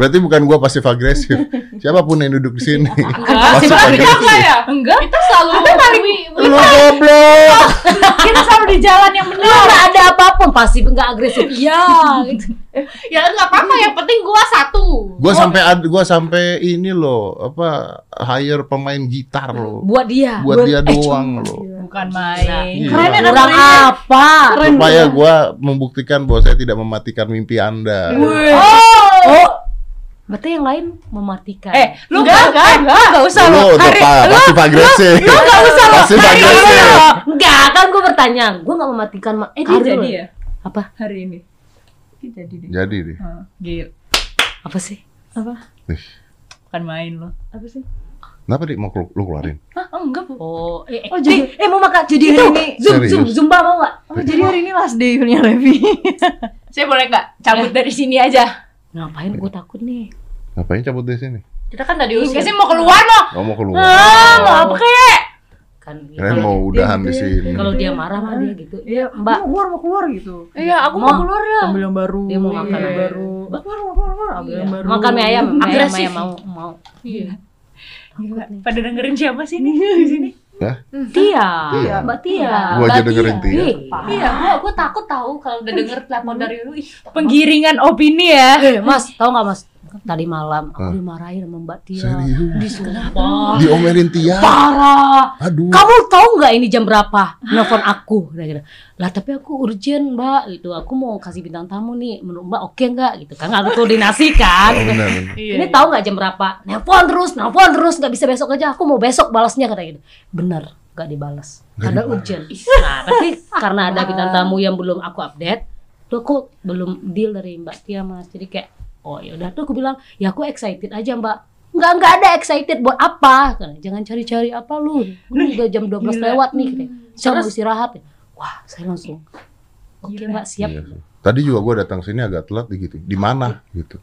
Berarti bukan gua pasif agresif. Siapa pun yang duduk di sini. Pasif Pasif agresif. Enggak ya? Enggak. Kita selalu paling Lu goblok. Kita selalu di jalan yang benar. nggak ada apa pun pasif nggak agresif. Iya. gitu. Ya enggak apa-apa, yang penting gua satu. Gua sampai ad, gua sampai ini loh, apa hire pemain gitar loh. Buat dia. Buat dia doang loh. Bukan main. Iya. Keren ya, Kurang apa? Supaya gua membuktikan bahwa saya tidak mematikan mimpi Anda. Oh. Berarti yang lain mematikan. Eh, lu enggak enggak enggak enggak usah Lu lu. udah pa- pasif agresif. Pasif agresif. Enggak, kan gue bertanya. Gue nggak mematikan ma- Eh, dia jadi lo. ya Apa? hari ini. Dia jadi deh. Jadi deh. Gila. Apa sih? Apa? Ih, Bukan main lo. Apa sih? Kenapa dik mau lu keluarin? Hah, enggak, Bu. Oh, eh, eh, Oh, jadi- eh, eh, mau makan jadi hari ini- zoom zoom zumba mau nggak? Oh, jadi hari ini last day-nya Levi. Saya boleh nggak cabut dari sini aja? Ngapain? Gue takut nih. Ngapain cabut dari sini? Kita kan tadi Saya usir. sih mau keluar loh. Gak mau keluar. Ah, mau apa kek? Kan Kalian mau udahan di sini. kalau dia marah mah dia gitu. Iya, Mbak. mau keluar, mau keluar gitu. Iya, aku Mau. mau keluar ya. Ambil yang baru. Dia mau makan yang baru. Mau keluar, mau keluar, mau keluar. Ambil yang baru. Makan mie ayam, mie ayam, Agresif. ayam mau mau. Iya. Gila. Pada dengerin siapa sih nih di sini? Hah? Tia, Tia. Mbak Tia. Gua aja Mbak dengerin Tia. Iya, gua gua takut tahu kalau udah denger telepon dari lu. Penggiringan opini ya. Eh, Mas, tahu nggak Mas? Tadi malam aku Hah? dimarahin sama Mbak Tia. Serius? Disumpah. Diomelin Tia. Parah. Aduh. Kamu tahu nggak ini jam berapa? Nelfon aku. Lah tapi aku urgent mbak. Gitu. Aku mau kasih bintang tamu nih. Menurut mbak oke nggak? Gitu kan aku koordinasi kan. Oh, benar, benar. Iya. Ini tahu nggak jam berapa? Nelpon terus, nelpon terus. Nggak bisa besok aja. Aku mau besok balasnya kata gitu. Bener, nggak dibalas. Nggak Ada urgent. Nah tapi karena ada bintang tamu yang belum aku update. tuh aku belum deal dari Mbak Tia mas jadi kayak oh ya udah tuh aku bilang ya aku excited aja Mbak nggak nggak ada excited buat apa jangan cari-cari apa lu ini udah jam 12 Gila. lewat nih katanya. saya mau Terus? istirahat wah saya langsung oke Mbak siap Iya. Tadi juga gue datang sini agak telat gitu. Di mana gitu.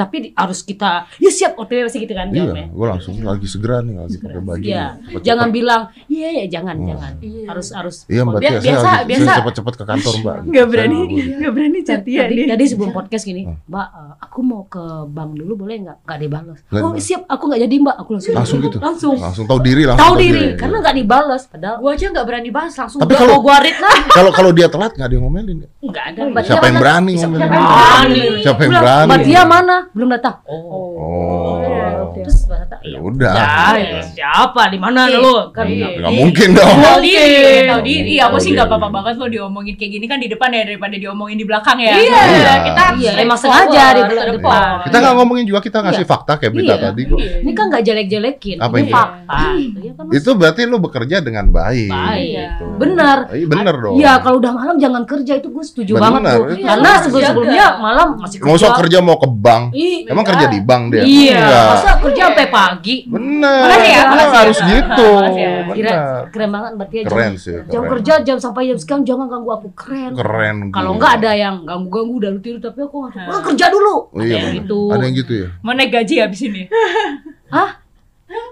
Tapi di- harus kita ya siap OTW masih gitu kan Iya, jawabnya gue langsung lagi segera nih lagi pakai baju. Iya, Cepet-cepet. jangan bilang iya ya jangan Hmm. jangan harus harus Iya mbak Bi- Tia, saya biasa- lagi biasa. saya cepet-cepet ke kantor mbak. Nggak berani, nggak berani chat dia tadi, tadi sebelum podcast gini, Hmm. Mbak, eh, aku mau ke bank dulu boleh nggak? Nggak dibalas. Oh siap, aku nggak jadi Mbak. Aku langsung Langsung gitu. langsung Langsung tahu diri langsung tahu diri karena Iya. nggak dibalas. Padahal Gua aja nggak berani bahas langsung Tapi kalau- gua read lah. Kalau kalau dia telat nggak ada yang ngomelin. ya? nggak ada. Oh, Mbak Siapa yang berani Siapa ngomelin? yang berani? Siapa yang berani? Mbak Tia mana? Belum datang. Oh. Terus Mbak Tata, Ya ya udah. Ya, siapa di mana Iya. lu? Kan Iya. Nggak mungkin dong. Tahu diri, tahu diri. Aku sih nggak apa-apa banget lo diomongin kayak gini kan di depan ya daripada diomongin di belakang ya. Iya. kita Iya, emang sengaja di depan. Kita nggak ngomongin juga kita ngasih fakta kayak berita Iya. tadi kok. ini kan nggak jelek-jelekin. Apa ini fakta. Iya kan? Itu berarti lu bekerja dengan baik. Baik. gitu. Benar. Iya bener dong. Iya, kalau udah malam jangan kerja itu gue setuju Benar, banget tuh. Karena harus sebelum sebelumnya malam masih kerja. Mau sok kerja mau ke bank. Emang kerja di bank dia? Iya, masa kerja sampai pagi. Bener. Makasih ya, Emang makasih ya. harus gitu. Makasih ya. Kira keren banget berarti ya. Keren jam, sih. jam keren. kerja jam sampai jam sekarang jangan ganggu aku keren. Keren. Kalau enggak ada yang ganggu-ganggu udah lu tidur tapi aku nggak. "Wah, kerja dulu. Oh, iya, Kayak bener. gitu. Ada yang gitu ya? Mau naik gaji habis ini.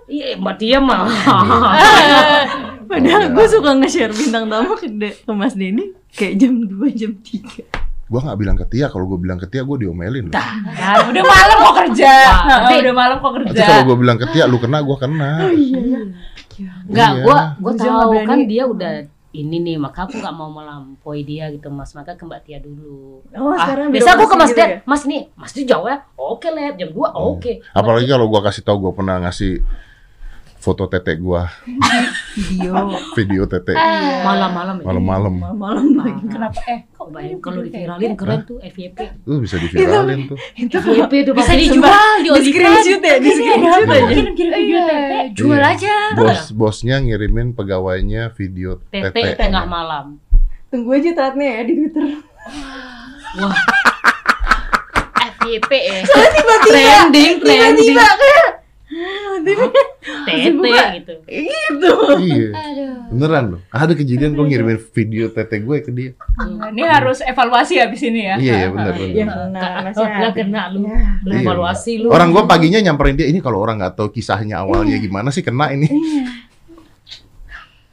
Iya, Mbak Tia mah. Padahal gue suka nge-share bintang tamu ke, ke Mas Denny kayak jam 2, jam 3 Gua nggak bilang ke Tia, kalau gua bilang ke Tia gua diomelin. loh. Kan udah malam kok kerja. Nah, tapi- udah malam kok Nanti kerja. kalau gua bilang ke Tia, lu kena, gua kena. Enggak, Iya. gua gua Gua juga nggak tahu berani. kan dia udah ini nih, maka aku nggak mau melampaui dia gitu, Mas. Maka ke Mbak Tia dulu. Oh Ah, sekarang biasa aku ke Mas gitu Tia, ya? Mas nih, Mas jauh ya. Oke, Lep, jam 2 oke. Apalagi kalau gua kasih tahu gua pernah ngasih foto tete gua, Video video tete malam-malam ya. malam-malam. malam lagi Kenapa eh kok Bayangin kalau diviralin keren tuh FYP. Itu bisa diviralin tuh. FYP itu bisa dijual di di OnlyFans. screenshot ya di screenshot aja Kirim-kirim video tete. Jual Iya. aja. Bos bosnya ngirimin pegawainya video TT tete. tengah malam. tunggu aja telatnya ya di Twitter Wah, FYP ya. trending, trending. tiba-tiba kayak TT gitu. gitu Iya. Beneran loh. Ada kejadian gua ngirimin video tete gue ke dia. Ini harus evaluasi habis ini ya. Iya, iya bener bener. ya nah Oh, lah kena lu. Ya. Lu Iya. evaluasi lu. Orang gua paginya nyamperin dia ini kalau orang nggak tahu kisahnya awalnya gimana sih kena ini.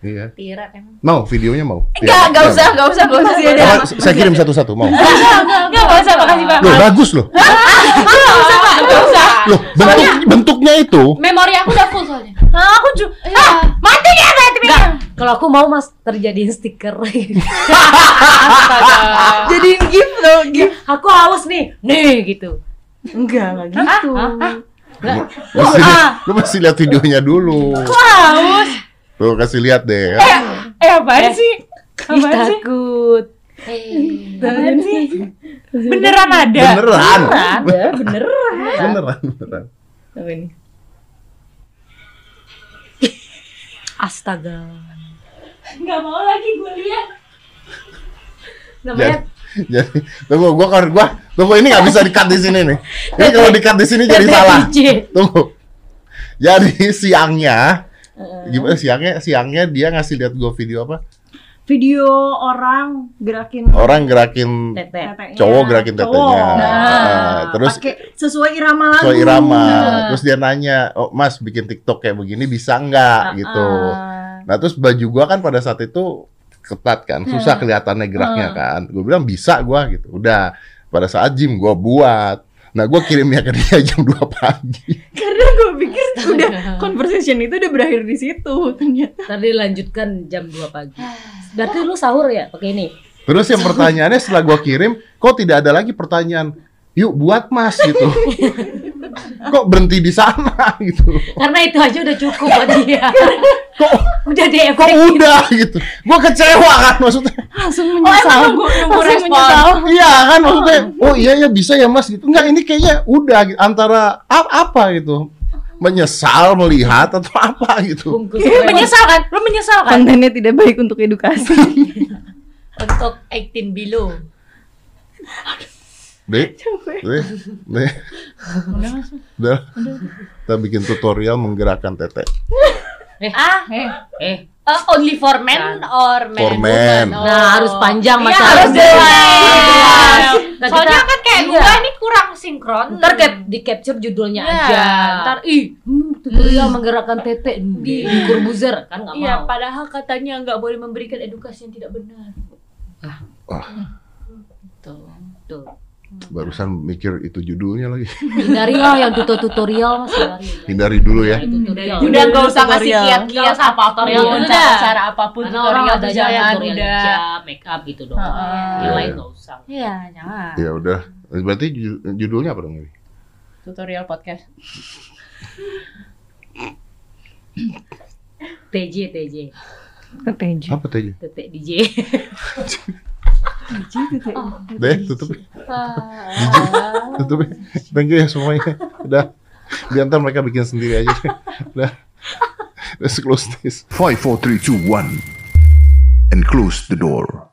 Iya. Tira kan. Mau videonya mau? Enggak, enggak Iya. usah, enggak usah, enggak usah. Ada. Saya kirim satu-satu mau. Enggak, enggak usah, makasih Pak. Loh bagus loh. Enggak usah. Loh bentuk bentuknya itu. Memori aku udah full soalnya. Ah, aku juga. Ah, mati dia, mati dia. Kalau aku mau Mas terjadiin stiker. Jadiin gift loh gift aku haus nih. Nih gitu. enggak enggak gitu Lu mesti, lu mesti lihat videonya dulu. Haus. Tuh kasih lihat deh. Eh, apaan sih? Ih, Apaan sih? takut. Apaan sih? Beneran ada. Beneran. Ada, bener. Beneran, beneran. apa ini Astaga. Enggak mau lagi gue lihat. Namanya Jadi, jadi tunggu gua kalau gua tunggu ini nggak bisa dikat di sini nih. Ini kalau dikat di sini jadi salah. Tunggu. Jadi siangnya gimana siangnya siangnya dia ngasih lihat gua video apa? Video orang gerakin Orang gerakin Tete. tetenya. cowok gerakin tetenya. Cowok. Nah, terus pakai sesuai irama lagu sesuai irama. Terus dia nanya, "Oh, Mas bikin TikTok kayak begini bisa nggak?" gitu. Ah. Nah, terus baju gua kan pada saat itu ketat kan, susah kelihatannya geraknya kan. Gue bilang bisa gua gitu. Udah pada saat gym gua buat. Nah, gua kirimnya ke dia jam 2 pagi. karena gue pikir udah conversation itu udah berakhir di situ ternyata Tadi lanjutkan jam 2 pagi. Berarti lu sahur ya pakai ini? Terus yang pertanyaannya setelah gua kirim, kok tidak ada lagi pertanyaan, "Yuk buat Mas" gitu. kok berhenti di sana gitu. Karena itu aja udah cukup buat dia. Kok udah di kok udah gitu. Gua kecewa kan maksudnya. langsung Oh, menyesal emang nunggu nunggu Langsung menyesal. Iya kan maksudnya, oh iya ya bisa ya Mas gitu. Enggak, ini kayaknya udah gitu. antara apa gitu. Menyesal melihat atau apa gitu. Lu menyesal kan? Lu menyesal kan? kontennya tidak baik untuk edukasi Untuk 18 below. Dek, dek, dek. Udah, kita bikin tutorial menggerakkan tete. Ah, Eh, uh, only for men or men? For men. woman? nah harus panjang Iya, masalah. harus jelas. Nah, Soalnya kita- kan kayak iya. gua ini kurang sinkron. Ntar cap, di capture judulnya Iya, aja. ntar ih Hmm, tutorial menggerakkan tete di, di Corbuzier kan nggak Iya, mau. padahal katanya nggak boleh memberikan edukasi yang tidak benar. Wah, Tuh, tuh. Barusan mikir itu judulnya lagi. Hindari lah yang tutorial mas hindari. Hindari dulu ya. Tutorial. Udah nggak usah ngasih Tutorial. kiat-kiat apa pun, Tutorial udah. cara apa pun tutorial ada aja jangan tutorial udah. make up gitu doang. Heeh. Yang lain nggak usah. Iya, jangan. Ya udah. Berarti ju- judulnya apa dong ini? Tutorial podcast. TJ TJ PPJ. Apa tete DJ. Deh, tutup. tutup. Thank you ya semuanya. Udah. Biar ntar mereka bikin sendiri aja. Udah. Let's close this. 5, 4, 3, 2, 1. And close the door.